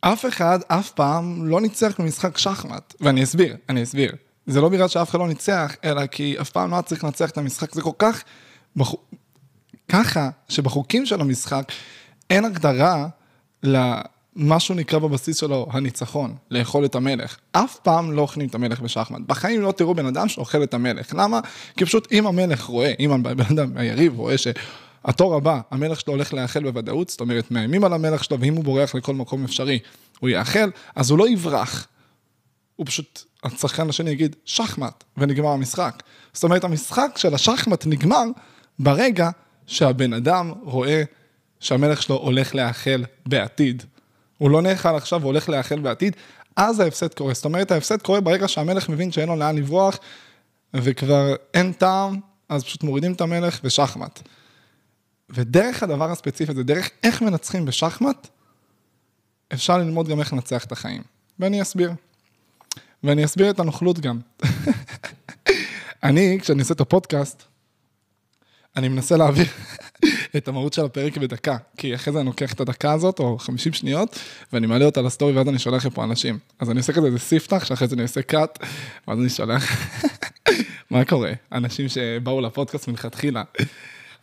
אף אחד אף פעם לא ניצח במשחק שחמט, ואני אסביר, אני אסביר. זה לא בגלל שאף אחד לא ניצח, אלא כי אף פעם לא היה צריך לנצח את המשחק, זה כל כך... בח... ככה, שבחוקים של המשחק אין הגדרה למשהו נקרא בבסיס שלו הניצחון, לאכול את המלך. אף פעם לא אוכלים את המלך בשחמט. בחיים לא תראו בן אדם שאוכל את המלך. למה? כי פשוט אם המלך רואה, אם הבן אדם, היריב רואה ש... התור הבא, המלך שלו הולך להיאכל בוודאות, זאת אומרת, מאיימים על המלך שלו, ואם הוא בורח לכל מקום אפשרי, הוא יאכל, אז הוא לא יברח. הוא פשוט, השחקן השני יגיד, שחמט, ונגמר המשחק. זאת אומרת, המשחק של השחמט נגמר ברגע שהבן אדם רואה שהמלך שלו הולך להיאכל בעתיד. הוא לא נאכל עכשיו, הוא הולך להיאכל בעתיד, אז ההפסד קורה. זאת אומרת, ההפסד קורה ברגע שהמלך מבין שאין לו לאן לברוח, וכבר אין טעם, אז פשוט מורידים את המלך ושחמט. ודרך הדבר הספציפי הזה, דרך איך מנצחים בשחמט, אפשר ללמוד גם איך לנצח את החיים. ואני אסביר. ואני אסביר את הנוכלות גם. אני, כשאני עושה את הפודקאסט, אני מנסה להעביר את המהות של הפרק בדקה, כי אחרי זה אני לוקח את הדקה הזאת, או 50 שניות, ואני מעלה אותה לסטורי, ואז אני שולח לפה אנשים. אז אני עושה כזה איזה ספתח, שאחרי זה אני עושה קאט, ואז אני שולח. מה קורה? אנשים שבאו לפודקאסט מלכתחילה.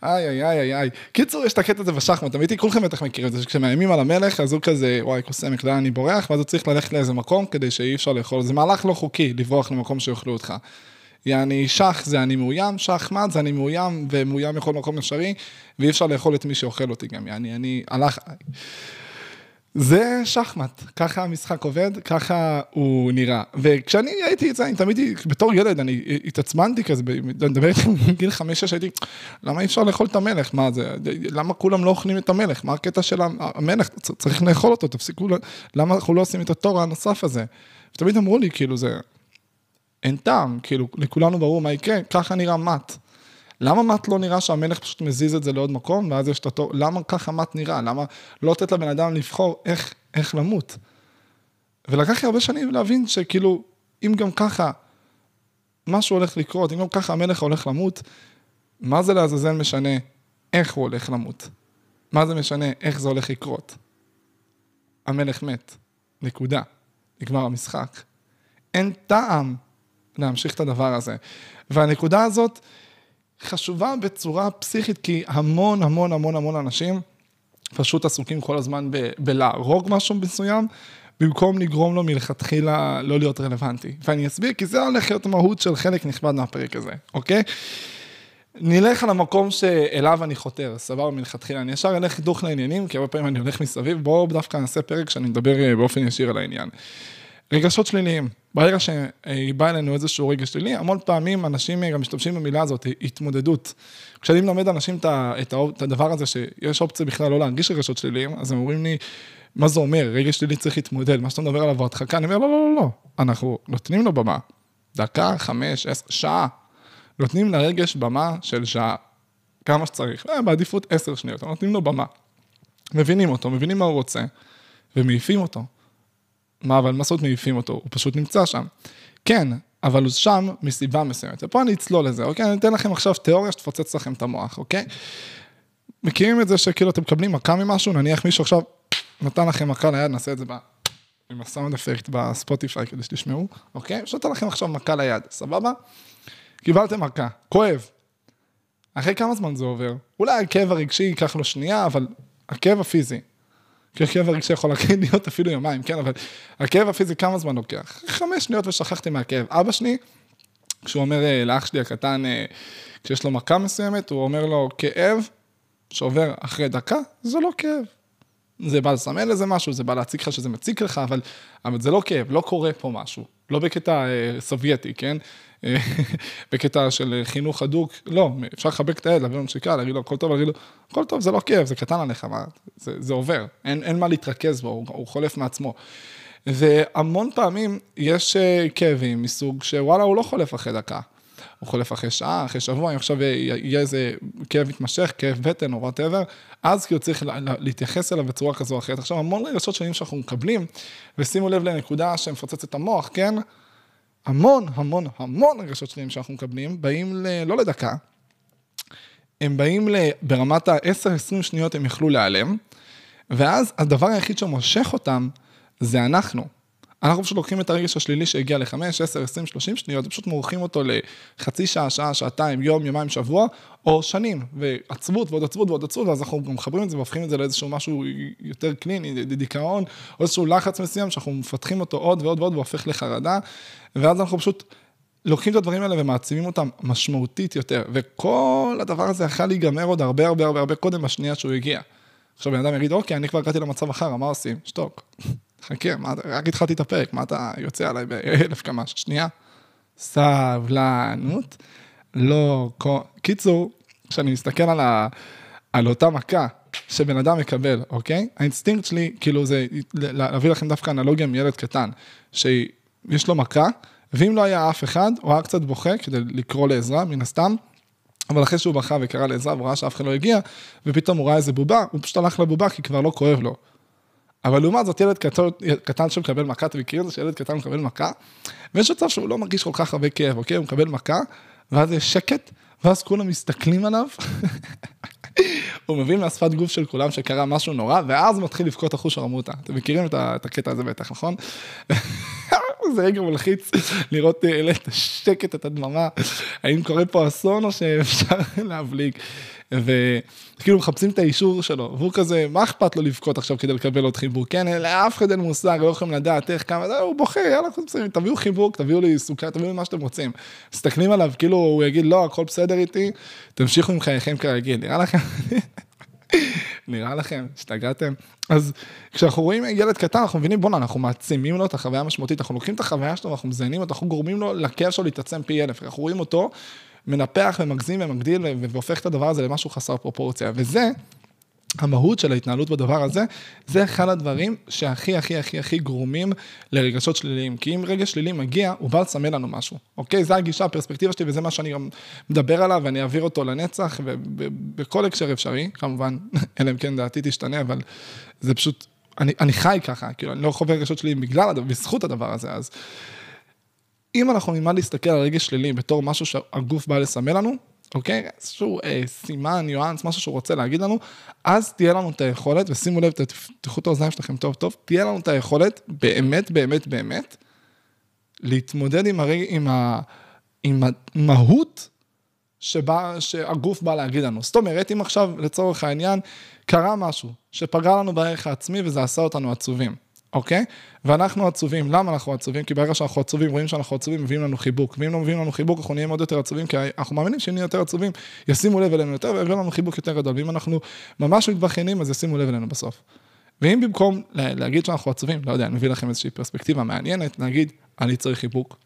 איי, איי, איי, איי. קיצור, יש את הקטע הזה בשחמט, אמיתי, כולכם בטח מכירים את זה, שכשמאיימים על המלך, אז הוא כזה, וואי, קוסמק, לאן אני בורח, ואז הוא צריך ללכת לאיזה מקום כדי שאי אפשר לאכול. זה מהלך לא חוקי, לברוח למקום שיאכלו אותך. יעני, שח זה אני מאוים, שחמט זה אני מאוים, ומאוים בכל מקום אפשרי, ואי אפשר לאכול את מי שאוכל אותי גם, יעני, אני הלך... זה שחמט, ככה המשחק עובד, ככה הוא נראה. וכשאני הייתי את זה, אני תמיד, בתור ילד, אני התעצמנתי כזה, אני מדבר איתכם בגיל חמש-שש, הייתי, למה אי אפשר לאכול את המלך? מה זה, למה כולם לא אוכלים את המלך? מה הקטע של המלך? צריך לאכול אותו, תפסיקו, למה אנחנו לא עושים את התור הנוסף הזה? ותמיד אמרו לי, כאילו, זה, אין טעם, כאילו, לכולנו ברור מה יקרה, ככה נראה מט. למה מט לא נראה שהמלך פשוט מזיז את זה לעוד מקום, ואז יש את התור, למה ככה מט נראה? למה לא לתת לבן אדם לבחור איך, איך למות? ולקח לי הרבה שנים להבין שכאילו, אם גם ככה משהו הולך לקרות, אם גם ככה המלך הולך למות, מה זה לעזאזל משנה איך הוא הולך למות? מה זה משנה איך זה הולך לקרות? המלך מת, נקודה. נגמר המשחק. אין טעם להמשיך את הדבר הזה. והנקודה הזאת, חשובה בצורה פסיכית, כי המון המון המון המון אנשים פשוט עסוקים כל הזמן ב- בלהרוג משהו מסוים, במקום לגרום לו מלכתחילה לא להיות רלוונטי. ואני אסביר, כי זה הולך להיות המהות של חלק נכבד מהפרק הזה, אוקיי? נלך על המקום שאליו אני חותר, סבבה מלכתחילה, אני ישר אלך דוך לעניינים, כי הרבה פעמים אני הולך מסביב, בואו דווקא נעשה פרק שאני מדבר אה, באופן ישיר על העניין. רגשות שליליים. ברגע שבא אלינו איזשהו רגש שלילי, המון פעמים אנשים גם משתמשים במילה הזאת, התמודדות. כשאני מלמד אנשים את הדבר הזה, שיש אופציה בכלל לא להרגיש רגשות שליליים, אז הם אומרים לי, מה זה אומר? רגש שלילי צריך להתמודד, מה שאתה מדבר עליו הדחקה, אני אומר, לא, לא, לא, לא, אנחנו נותנים לו במה. דקה, חמש, עשר, שעה. נותנים לרגש במה של שעה. כמה שצריך, אה, בעדיפות עשר שניות, נותנים לו במה. מבינים אותו, מבינים מה הוא רוצה, ומעיפים אותו. מה, אבל מה זאת מעיפים אותו? הוא פשוט נמצא שם. כן, אבל הוא שם מסיבה מסוימת. ופה אני אצלול לזה, אוקיי? אני אתן לכם עכשיו תיאוריה שתפוצץ לכם את המוח, אוקיי? מכירים את זה שכאילו אתם מקבלים מכה ממשהו, נניח מישהו עכשיו נתן לכם מכה ליד, נעשה את זה ב... עם הסאונד אפקט בספוטיפיי כדי שתשמעו, אוקיי? פשוט נתן לכם עכשיו מכה ליד, סבבה? קיבלתם מכה, כואב. אחרי כמה זמן זה עובר? אולי הכאב הרגשי ייקח לו שנייה, אבל הכאב הפיזי, כי הכאב הרגשי יכול להיות אפילו יומיים, כן, אבל הכאב הפיזי כמה זמן לוקח? חמש שניות ושכחתי מהכאב. אבא שלי, כשהוא אומר אה, לאח שלי הקטן, אה, כשיש לו מכה מסוימת, הוא אומר לו, כאב שעובר אחרי דקה, זה לא כאב. זה בא לסמל איזה משהו, זה בא להציג לך שזה מציק לך, אבל, אבל זה לא כאב, לא קורה פה משהו. לא בקטע אה, סובייטי, כן? בקטע של חינוך הדוק, לא, אפשר לחבק את הילד, להביא לו נשיקה, להגיד לו, הכל טוב, להגיד לו, הכל טוב, זה לא כאב, זה קטן עליך, מה, זה, זה עובר, אין, אין מה להתרכז בו, הוא, הוא חולף מעצמו. והמון פעמים יש אה, כאבים מסוג שוואלה, הוא לא חולף אחרי דקה. הוא חולף אחרי שעה, אחרי שבוע, אם עכשיו יהיה איזה כאב מתמשך, כאב בטן או וואטאבר, אז כאילו צריך להתייחס אליו בצורה כזו או אחרת. עכשיו, המון רגשות שונים שאנחנו מקבלים, ושימו לב לנקודה שמפוצצת את המוח, כן? המון, המון, המון רגשות שליליים שאנחנו מקבלים, באים ל... לא לדקה, הם באים ל... ברמת ה-10-20 שניות הם יכלו להיעלם, ואז הדבר היחיד שמושך אותם, זה אנחנו. אנחנו פשוט לוקחים את הרגש השלילי שהגיע ל-5, 10, 20, 30 שניות, ופשוט מורחים אותו לחצי שעה, שעה, שעתיים, יום, יומיים, שבוע, או שנים, ועצבות ועוד עצבות ועוד עצבות, ואז אנחנו גם מחברים את זה והופכים את זה לאיזשהו משהו יותר קליני, דיכאון, או איזשהו לחץ מסוים, שאנחנו מפתחים אותו עוד ועוד ועוד, והופך לחרדה, ואז אנחנו פשוט לוקחים את הדברים האלה ומעצימים אותם משמעותית יותר, וכל הדבר הזה יכול להיגמר עוד הרבה הרבה הרבה הרבה קודם בשנייה שהוא הגיע. עכשיו בן אדם יגיד, אוקיי, אני כבר הגעתי למצב אחר, מה עושים? שתוק. חכה, מה, רק התחלתי את הפרק, מה אתה יוצא עליי באלף קמ"ש? שנייה. סבלנות. לא, קיצור, כשאני מסתכל על, ה, על אותה מכה שבן אדם מקבל, אוקיי? האינסטינקט שלי, כאילו זה להביא לכם דווקא אנלוגיה מילד קטן, שיש לו מכה, ואם לא היה אף אחד, הוא היה קצת בוכה כדי לקרוא לעזרה, מן הסתם, אבל אחרי שהוא בכה וקרא לעזרה והוא ראה שאף אחד לא הגיע, ופתאום הוא ראה איזה בובה, הוא פשוט הלך לבובה כי כבר לא כואב לו. אבל לעומת זאת ילד קטן, קטן שמקבל מכה, אתה מכיר את זה שילד קטן מקבל מכה, ויש מצב שהוא לא מרגיש כל כך הרבה כאב, אוקיי? הוא מקבל מכה, ואז יש שקט, ואז כולם מסתכלים עליו, הוא מבין מהשפת גוף של כולם שקרה משהו נורא, ואז מתחיל לבכות החוש הרמוטה. אתם מכירים את הקטע הזה בטח, נכון? זה רגע מלחיץ לראות אה, את השקט, את הדממה, האם קורה פה אסון או שאפשר להבליג. וכאילו מחפשים את האישור שלו, והוא כזה, מה אכפת לו לבכות עכשיו כדי לקבל עוד חיבוק? כן, לאף אחד אין מושג, לא יכולים לדעת איך, כמה, הוא בוכה, יאללה, בסדר, תביאו חיבוק, תביאו לי סוכר, תביאו לי מה שאתם רוצים. מסתכלים עליו, כאילו, הוא יגיד, לא, הכל בסדר איתי, תמשיכו עם חייכם כרגיל, נראה לכם? נראה לכם? השתגעתם? אז כשאנחנו רואים ילד קטן, אנחנו מבינים, בואנה, אנחנו מעצימים לו את החוויה המשמעותית, אנחנו לוקחים את החוויה שלו, אנחנו מזיינים אותו, אנחנו גורמים לו, לכאב שלו להתעצם פי אלף, אנחנו רואים אותו מנפח ומגזים ומגדיל והופך את הדבר הזה למשהו חסר פרופורציה. וזה, המהות של ההתנהלות בדבר הזה, זה אחד הדברים שהכי הכי הכי הכי גרומים לרגשות שליליים. כי אם רגש שלילי מגיע, הוא בא לסמל לנו משהו, אוקיי? זה הגישה, הפרספקטיבה שלי, וזה מה שאני גם מדבר עליו, ואני אעביר אותו לנצח, ובכל הקשר אפשרי, כמובן, אלא אם כן דעתי תשתנה, אבל זה פשוט, אני, אני חי ככה, כאילו, אני לא חווה רגשות שליליים בגלל, בזכות הדבר הזה, אז... אם אנחנו נלמד להסתכל על רגש שלילי בתור משהו שהגוף בא לסמל לנו, אוקיי? איזשהו אה, סימן, ניואנס, משהו שהוא רוצה להגיד לנו, אז תהיה לנו את היכולת, ושימו לב, תפתחו את האוזניים שלכם טוב טוב, תהיה לנו את היכולת, באמת, באמת, באמת, להתמודד עם, הרג... עם, ה... עם המהות שבא, שהגוף בא להגיד לנו. זאת אומרת, אם עכשיו, לצורך העניין, קרה משהו שפגע לנו בערך העצמי וזה עשה אותנו עצובים. אוקיי? ואנחנו עצובים, למה אנחנו עצובים? כי ברגע שאנחנו עצובים, רואים שאנחנו עצובים, מביאים לנו חיבוק. ואם לא מביאים לנו חיבוק, אנחנו נהיים עוד יותר עצובים, כי אנחנו מאמינים שאם נהיה יותר עצובים, ישימו לב אלינו יותר, ויביאו לנו חיבוק יותר גדול. ואם אנחנו ממש מתבכיינים, אז ישימו לב אלינו בסוף. ואם במקום להגיד שאנחנו עצובים, לא יודע, אני מביא לכם איזושהי פרספקטיבה מעניינת, להגיד, אני צריך חיבוק,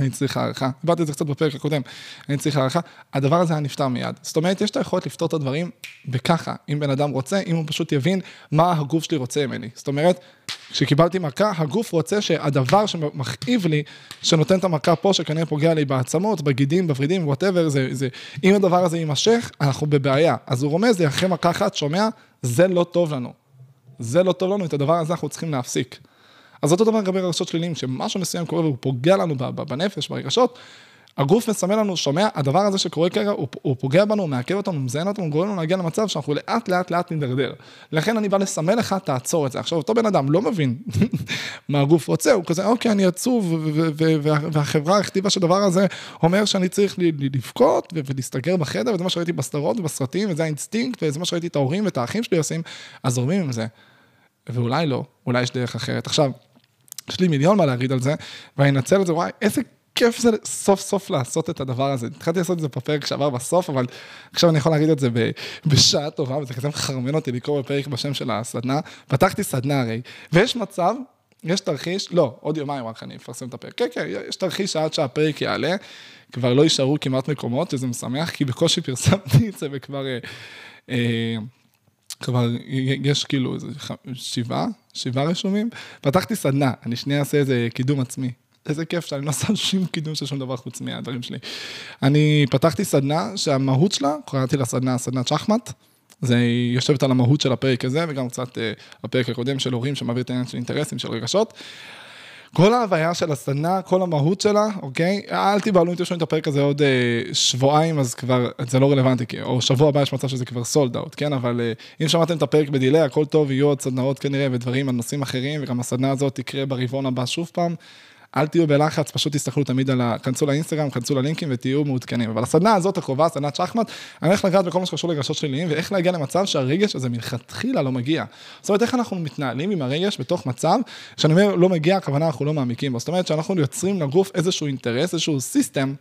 אני צריך הערכה, דיברתי על זה קצת בפרק הקודם, אני צריך הערכה, הדבר הזה היה נפתר מיד. זאת אומרת, יש את היכולת לפתור את הדברים בככה, אם בן אדם רוצה, אם הוא פשוט יבין מה הגוף שלי רוצה ממני. זאת אומרת, כשקיבלתי מכה, הגוף רוצה שהדבר שמכאיב לי, שנותן את המכה פה, שכנראה פוגע לי בעצמות, בגידים, בוורידים, whatever, זה, זה, אם הדבר הזה יימשך, אנחנו בבעיה. אז הוא רומז לי, אחרי מכה אחת, שומע, זה לא טוב לנו. זה לא טוב לנו, את הדבר הזה אנחנו צריכים להפסיק. אז אותו דבר לגבי רגשות שליליים, שמשהו מסוים קורה והוא פוגע לנו בנפש, ברגשות, הגוף מסמל לנו, שומע, הדבר הזה שקורה כרגע, הוא, הוא פוגע בנו, הוא מעכב אותנו, הוא מזיין אותנו, הוא גורם לנו להגיע למצב שאנחנו לאט לאט לאט נדרדר. לכן אני בא לסמל לך, תעצור את זה. עכשיו, אותו בן אדם לא מבין מה הגוף רוצה, הוא כזה, אוקיי, אני עצוב, והחברה הכתיבה שהדבר הזה אומר שאני צריך לבכות ולהסתגר בחדר, וזה מה שראיתי בסדרות ובסרטים, וזה האינסטינקט, וזה מה שראיתי את ההורים ואת האחים שלי עושים, אז זורמים עם זה. ואולי לא, אולי יש דרך אחרת. עכשיו, יש לי מיליון מה להגיד על זה, ואני אנצל את זה, וואי, איזה כיף זה סוף סוף לעשות את הדבר הזה. התחלתי לעשות את זה בפרק שעבר בסוף, אבל עכשיו אני יכול להגיד את זה בשעה טובה, וזה כזה מחרמן אותי לקרוא בפרק בשם של הסדנה. פתחתי סדנה הרי, ויש מצב, יש תרחיש, לא, עוד יומיים רק אני אפרסם את הפרק. כן, כן, יש תרחיש שעד שהפרק יעלה, כבר לא יישארו כמעט מקומות, וזה משמח, כי בקושי פרסמתי את זה וכבר... אה, אה, כבר יש כאילו איזה שבעה, שבעה רשומים. פתחתי סדנה, אני שנייה אעשה איזה קידום עצמי. איזה כיף שאני לא עושה שום קידום של שום דבר חוץ מהדברים שלי. אני פתחתי סדנה שהמהות שלה, קראתי לה סדנה, סדנת שחמט. זה יושבת על המהות של הפרק הזה, וגם קצת uh, הפרק הקודם של הורים שמעביר את העניין של אינטרסים, של רגשות. כל ההוויה של הסדנה, כל המהות שלה, אוקיי? אל תיבהלו אם תשמעו את הפרק הזה עוד אה, שבועיים, אז כבר, זה לא רלוונטי, או שבוע הבא יש מצב שזה כבר סולד אאוט, כן? אבל אה, אם שמעתם את הפרק בדיליי, הכל טוב, יהיו עוד סדנאות כנראה ודברים על נושאים אחרים, וגם הסדנה הזאת תקרה ברבעון הבא שוב פעם. אל תהיו בלחץ, פשוט תסתכלו תמיד על ה... כנסו לאינסטגרם, כנסו ללינקים ותהיו מעודכנים. אבל הסדנה הזאת הקרובה, סדנת שחמט, אני הולך לגעת בכל מה שקשור לרגשות שליליים, ואיך להגיע למצב שהרגש הזה מלכתחילה לא מגיע. זאת אומרת, איך אנחנו מתנהלים עם הרגש בתוך מצב, שאני אומר לא מגיע, הכוונה אנחנו לא מעמיקים בו. זאת אומרת שאנחנו יוצרים לגוף איזשהו אינטרס, איזשהו סיסטם.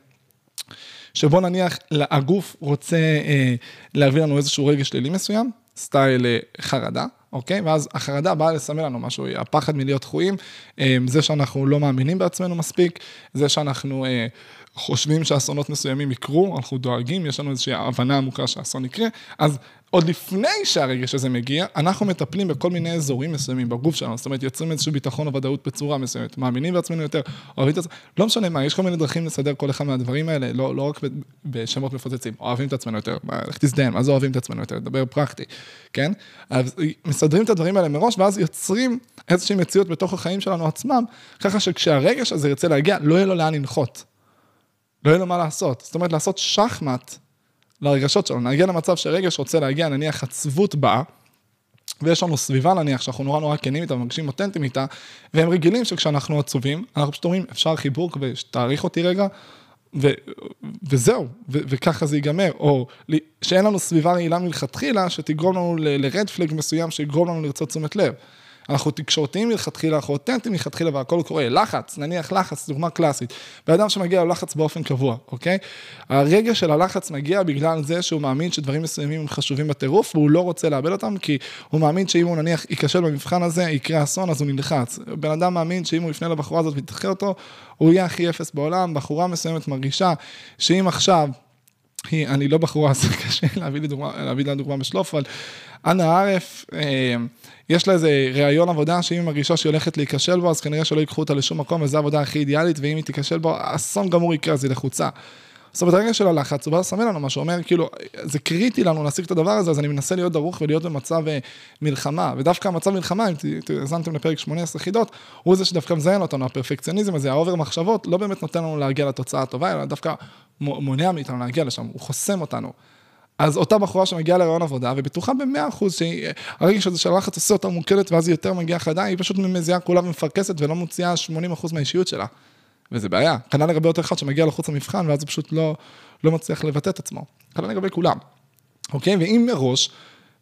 שבו נניח הגוף רוצה אה, להביא לנו איזשהו רגש שלילי מסוים, סטייל אה, חרדה, אוקיי? ואז החרדה באה לסמל לנו משהו, הפחד מלהיות דחויים, אה, זה שאנחנו לא מאמינים בעצמנו מספיק, זה שאנחנו אה, חושבים שאסונות מסוימים יקרו, אנחנו דואגים, יש לנו איזושהי הבנה עמוקה שהאסון יקרה, אז עוד לפני שהרגש הזה מגיע, אנחנו מטפלים בכל מיני אזורים מסוימים בגוף שלנו, זאת אומרת, יוצרים איזשהו ביטחון או ודאות בצורה מסוימת, מאמינים בעצמנו יותר, אוהבים את עצמנו, לא משנה מה, יש כל מיני דרכים לסדר כל אחד מהדברים האלה, לא, לא רק בשמות מפוצצים, אוהבים את עצמנו יותר, לך תזדיין, מה זה אוהבים את עצמנו יותר, דבר פרקטי, כן? אז מסדרים את הדברים האלה מראש, ואז יוצרים איזושהי מציאות בתוך החיים שלנו עצמם, ככה שכשהרגש הזה ירצה להגיע, לא יהיה לו לאן לנחות. לא יהיה לו מה לעשות. זאת אומרת, לעשות שחמט לרגשות שלנו. נגיע למצב שרגש רוצה להגיע, נניח עצבות באה, ויש לנו סביבה נניח שאנחנו נורא נורא כנים איתה ומרגישים אותנטיים איתה, והם רגילים שכשאנחנו עצובים, אנחנו פשוט אומרים, אפשר חיבוק ותעריך אותי רגע, ו- וזהו, ו- וככה זה ייגמר, או שאין לנו סביבה רעילה מלכתחילה, שתגרום לנו ל-רד פלג מסוים, שיגרום לנו לרצות תשומת לב. אנחנו תקשורתיים מלכתחילה, אנחנו אותנטיים מלכתחילה והכל קורה. לחץ, נניח לחץ, דוגמה קלאסית. בן אדם שמגיע ללחץ באופן קבוע, אוקיי? הרגע של הלחץ מגיע בגלל זה שהוא מאמין שדברים מסוימים הם חשובים בטירוף, והוא לא רוצה לאבד אותם, כי הוא מאמין שאם הוא נניח ייכשל במבחן הזה, יקרה אסון, אז הוא נלחץ. בן אדם מאמין שאם הוא יפנה לבחורה הזאת ויתחה אותו, הוא יהיה הכי אפס בעולם. בחורה מסוימת מרגישה שאם עכשיו... היא, אני לא בחורה, אז קשה להביא לה דוגמה בשלוף, אבל אנה ערף, אה, יש לה איזה ראיון עבודה שאם היא מרגישה שהיא הולכת להיכשל בו, אז כנראה שלא ייקחו אותה לשום מקום, וזו העבודה הכי אידיאלית, ואם היא תיכשל בו, אסון גמור יקרה, אז היא לחוצה. זאת אומרת, הרגע של הלחץ, הוא בא לסמן לנו משהו, אומר, כאילו, זה קריטי לנו להשיג את הדבר הזה, אז אני מנסה להיות דרוך ולהיות במצב אה, מלחמה, ודווקא המצב מלחמה, אם האזנתם לפרק 18 חידות, הוא זה שדווקא מזיין אותנו, הפרפקציוניזם הזה, ה over מחשבות, לא באמת נותן לנו להגיע לתוצאה הטובה, אלא דווקא מונע מאיתנו להגיע לשם, הוא חוסם אותנו. אז אותה בחורה שמגיעה לראיון עבודה, ובטוחה במאה אחוז שהרגש הזה של הלחץ עושה אותה מוכנה, ואז היא יותר מגיעה חדה, היא פשוט מזיעה כולה ומפרכסת ולא מוציאה 80 אחוז מהאישיות שלה. וזה בעיה. כנ"ל לגבי אותו אחד שמגיע לחוץ למבחן, ואז הוא פשוט לא, לא מצליח לבטא את עצמו. כנ"ל לגבי כולם. אוקיי? ואם מראש,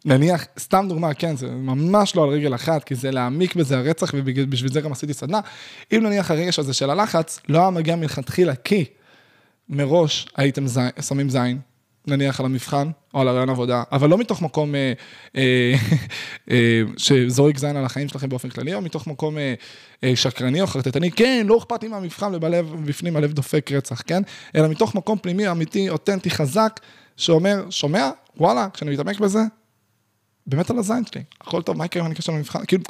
נניח, סתם דוגמה, כן, זה ממש לא על רגל אחת, כי זה להעמיק בזה הרצח, ובשביל זה גם עשיתי סדנה. אם נניח הרגש הזה של הלחץ לא היה מגיע מלכתחילה, כי מראש הייתם זי, שמים זין, נניח על המבחן או על הרעיון עבודה, אבל לא מתוך מקום אה, אה, אה, שזורק זין על החיים שלכם באופן כללי, או מתוך מקום אה, אה, שקרני או חרטטני, כן, לא אכפת לי מהמבחן ובלב, בפנים הלב דופק רצח, כן? אלא מתוך מקום פנימי, אמיתי, אותנטי, חזק, שאומר, שומע, וואלה, כשאני מתעמק בזה, באמת על הזין שלי, הכל טוב, מה יקרה אם אני אקשר למבחן? כאילו,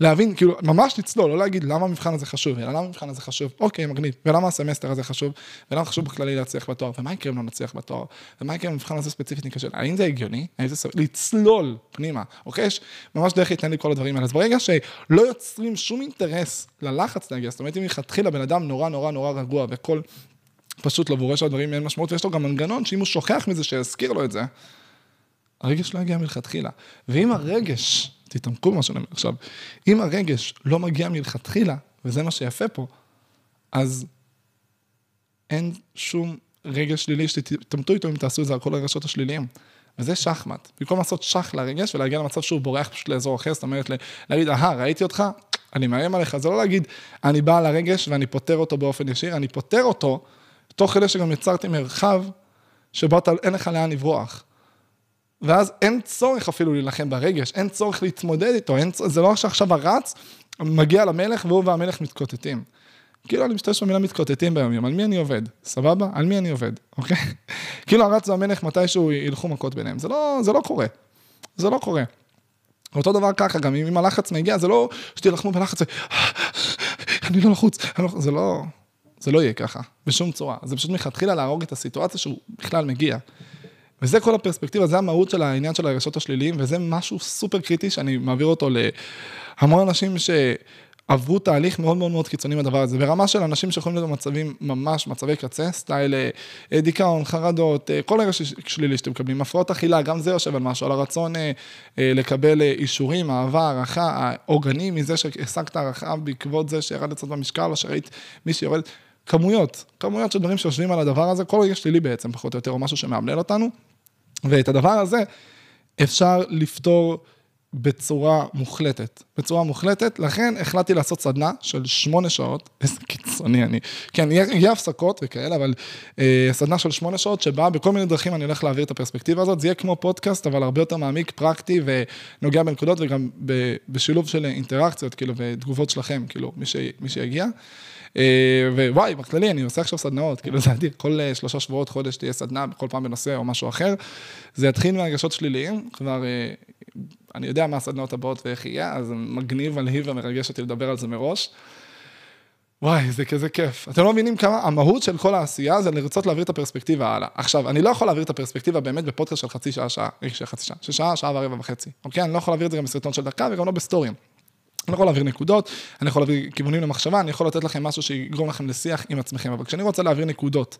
להבין, כאילו, ממש לצלול, לא להגיד למה המבחן הזה חשוב, אלא למה המבחן הזה חשוב, אוקיי, מגניב, ולמה הסמסטר הזה חשוב, ולמה חשוב בכללי להצליח בתואר, ומה יקרה אם לא נצליח בתואר, ומה יקרה אם המבחן הזה ספציפית ניכשל, האם זה הגיוני? האם זה סביר? לצלול פנימה, אוקיי? יש ממש דרך להתנהל לי כל הדברים האלה, אז ברגע שלא יוצרים שום אינטרס ללחץ להגיע, זאת אומרת, אם מלכתחילה בן אדם נורא נורא נורא רגוע, וכל פשוט לבורש הדברים אין משמעות, ויש לו גם מנגנון שאם הוא שוכח מזה, שיזכיר לו את זה, הרגש לא יגיע מלכתחילה. ואם הרגש, תתעמקו במה שאני אומר עכשיו, אם הרגש לא מגיע מלכתחילה, וזה מה שיפה פה, אז אין שום רגש שלילי שתתעמתו איתו אם תעשו את זה על כל הרגשות השליליים. וזה שחמט. במקום לעשות שח לרגש ולהגיע למצב שהוא בורח פשוט לאזור אחר, זאת אומרת, להגיד, אהה, ראיתי אותך, אני מאיים עליך, זה לא להגיד, אני בא לרגש ואני פותר אותו באופן ישיר, אני פותר אותו, תוך כדי שגם יצרתי מרחב שבו אין לך לאן לברוח. ואז אין צורך אפילו להילחם ברגש, אין צורך להתמודד איתו, אין, זה לא שעכשיו הרץ מגיע למלך והוא והמלך מתקוטטים. כאילו אני משתמש במילה מתקוטטים ביום יום, על מי אני עובד? סבבה? על מי אני עובד, אוקיי? כאילו הרץ והמלך מתישהו ילכו מכות ביניהם, זה לא, זה לא קורה. זה לא קורה. אותו דבר ככה, גם אם הלחץ מגיע, זה לא שתילחמו בלחץ, אני לא לחוץ, לא, זה לא, זה לא יהיה ככה, בשום צורה. זה פשוט מלכתחילה להרוג את הסיטואציה שהוא בכלל מגיע. וזה כל הפרספקטיבה, זה המהות של העניין של הרגשות השליליים, וזה משהו סופר קריטי שאני מעביר אותו להמון אנשים ש... עברו תהליך מאוד מאוד מאוד קיצוני בדבר הזה, ברמה של אנשים שיכולים להיות במצבים ממש, מצבי קצה, סטייל אה, דיכאון, חרדות, אה, כל רגע שלילי שאתם מקבלים, הפרעות אכילה, גם זה יושב על משהו, על הרצון אה, לקבל אישורים, אהבה, הערכה, העוגנים מזה שהשגת הערכה בעקבות זה שירד קצת במשקל, או שראית מי שיורד, כמויות, כמויות של דברים שיושבים על הדבר הזה, כל רגע שלילי בעצם, פחות או יותר, או משהו שמאמלל אותנו, ואת הדבר הזה אפשר לפתור בצורה מוחלטת, בצורה מוחלטת, לכן החלטתי לעשות סדנה של שמונה שעות, איזה קיצוני אני, כן, יהיה, הפסקות וכאלה, אבל אה, סדנה של שמונה שעות, שבה בכל מיני דרכים אני הולך להעביר את הפרספקטיבה הזאת, זה יהיה כמו פודקאסט, אבל הרבה יותר מעמיק, פרקטי ונוגע בנקודות, וגם בשילוב של אינטראקציות, כאילו, ותגובות שלכם, כאילו, מי, ש, מי שיגיע. אה, ווואי, בכללי, אני עושה עכשיו סדנאות, כאילו זה אדיר, כל אה, שלושה שבועות, חודש תהיה סדנה, כל פעם בנושא או משהו אחר. זה יתחיל מהרגשות שליליים, כבר אה, אני יודע מה הסדנאות הבאות ואיך יהיה, אז מגניב, מלהיב ומרגש אותי לדבר על זה מראש. וואי, זה כזה כיף. אתם לא מבינים כמה המהות של כל העשייה זה לרצות להעביר את הפרספקטיבה הלאה. עכשיו, אני לא יכול להעביר את הפרספקטיבה באמת בפודקאסט של חצי שעה, שעה, של חצי שעה, של שעה, שעה ורבע וחצי. אוקיי? אני לא יכול להעביר את זה גם בסרטון של דקה וגם לא בסטורים. אני יכול להעביר נקודות, אני יכול להעביר כיוונים למחשבה, אני יכול לתת לכם משהו שיגרום לכם לשיח עם עצמכם, אבל כשאני רוצה להעביר נקודות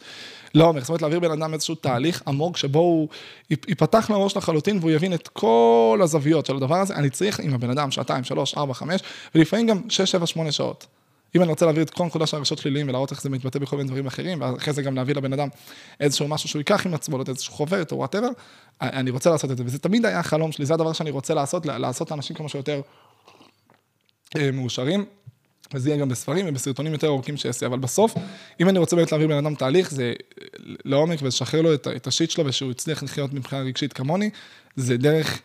לעומק, זאת אומרת להעביר בן אדם איזשהו תהליך עמוק שבו הוא ייפתח מהראש לחלוטין והוא יבין את כל הזוויות של הדבר הזה, אני צריך עם הבן אדם שעתיים, שלוש, ארבע, חמש, ולפעמים גם שש, שבע, שמונה שעות. אם אני רוצה להעביר את כל הנקודה של הרגשות שליליים ולהראות איך זה מתבטא בכל מיני דברים אחרים, ואחרי זה גם להביא לבן אדם איזשהו משהו שהוא ייקח עם עצמו, איזשהו חוברת או whatever, אני רוצה לעשות את זה, וזה תמיד היה החלום שלי, זה הדבר שאני רוצה לעשות, לעשות לאנשים כמה שיותר מאושרים. וזה יהיה גם בספרים ובסרטונים יותר ארוכים שאעשה, אבל בסוף, אם אני רוצה באמת להעביר בן אדם תהליך, זה לעומק ולשחרר לו את, את ה shit שלו ושהוא יצליח לחיות מבחינה רגשית כמוני, זה דרך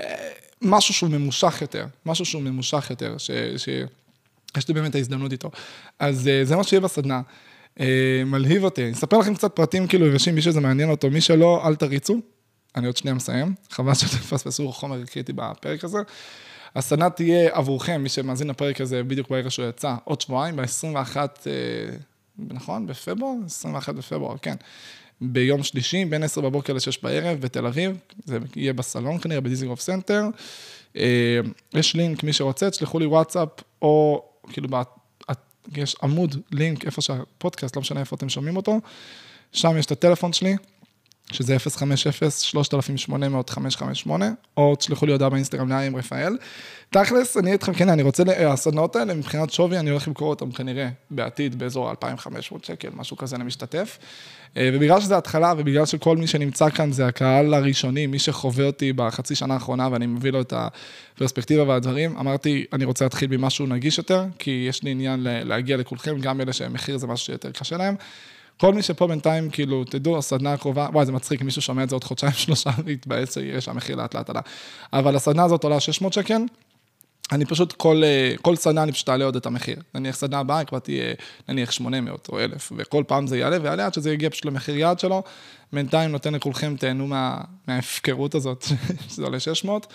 אה, משהו שהוא ממושך יותר, משהו שהוא ממושך יותר, ש, שיש לי באמת ההזדמנות איתו. אז אה, זה מה שיהיה בסדנה. מלהיב אותי, אני אספר לכם קצת פרטים כאילו יבשים, מי שזה מעניין אותו, מי שלא, אל תריצו. אני עוד שנייה מסיים, חבל שתפספסו חומר קריטי בפרק הזה. הסדנה תהיה עבורכם, מי שמאזין לפרק הזה בדיוק ברגע שהוא יצא, עוד שבועיים, ב-21, אה, נכון? בפברואר? 21 בפברואר, כן. ביום שלישי, בין 10 בבוקר ל-6 בערב, בתל אביב, זה יהיה בסלון כנראה, בדיזינגוף סנטר. אה, יש לינק, מי שרוצה, תשלחו לי וואטסאפ, או כאילו, יש עמוד, לינק, איפה שהפודקאסט, לא משנה איפה אתם שומעים אותו, שם יש את הטלפון שלי. שזה 050-3800-558, או תשלחו לי הודעה באינסטגרם נעים רפאל. תכלס, אני איתכם, כן, אני רוצה, הסדנאות האלה, מבחינת שווי, אני הולך למכור אותם כנראה בעתיד באזור 2,500 שקל, משהו כזה למשתתף. אה, ובגלל שזה התחלה, ובגלל שכל מי שנמצא כאן זה הקהל הראשוני, מי שחווה אותי בחצי שנה האחרונה, ואני מביא לו את הפרספקטיבה והדברים, אמרתי, אני רוצה להתחיל ממשהו נגיש יותר, כי יש לי עניין להגיע לכולכם, גם אלה שמחיר זה משהו שיותר קשה להם. כל מי שפה בינתיים, כאילו, תדעו, הסדנה הקרובה, וואי, זה מצחיק, מישהו שומע את זה עוד חודשיים, שלושה, ויתבאס שיראה שהמחיר לאט לאט עלה. אבל הסדנה הזאת עולה 600 שקל, אני פשוט, כל, אה, כל סדנה אני פשוט אעלה עוד את המחיר. נניח סדנה הבאה כבר תהיה, נניח 800 או 1,000, וכל פעם זה יעלה ויעלה עד שזה יגיע פשוט למחיר יעד שלו. בינתיים נותן לכולכם, תהנו מה, מההפקרות הזאת, שזה עולה 600.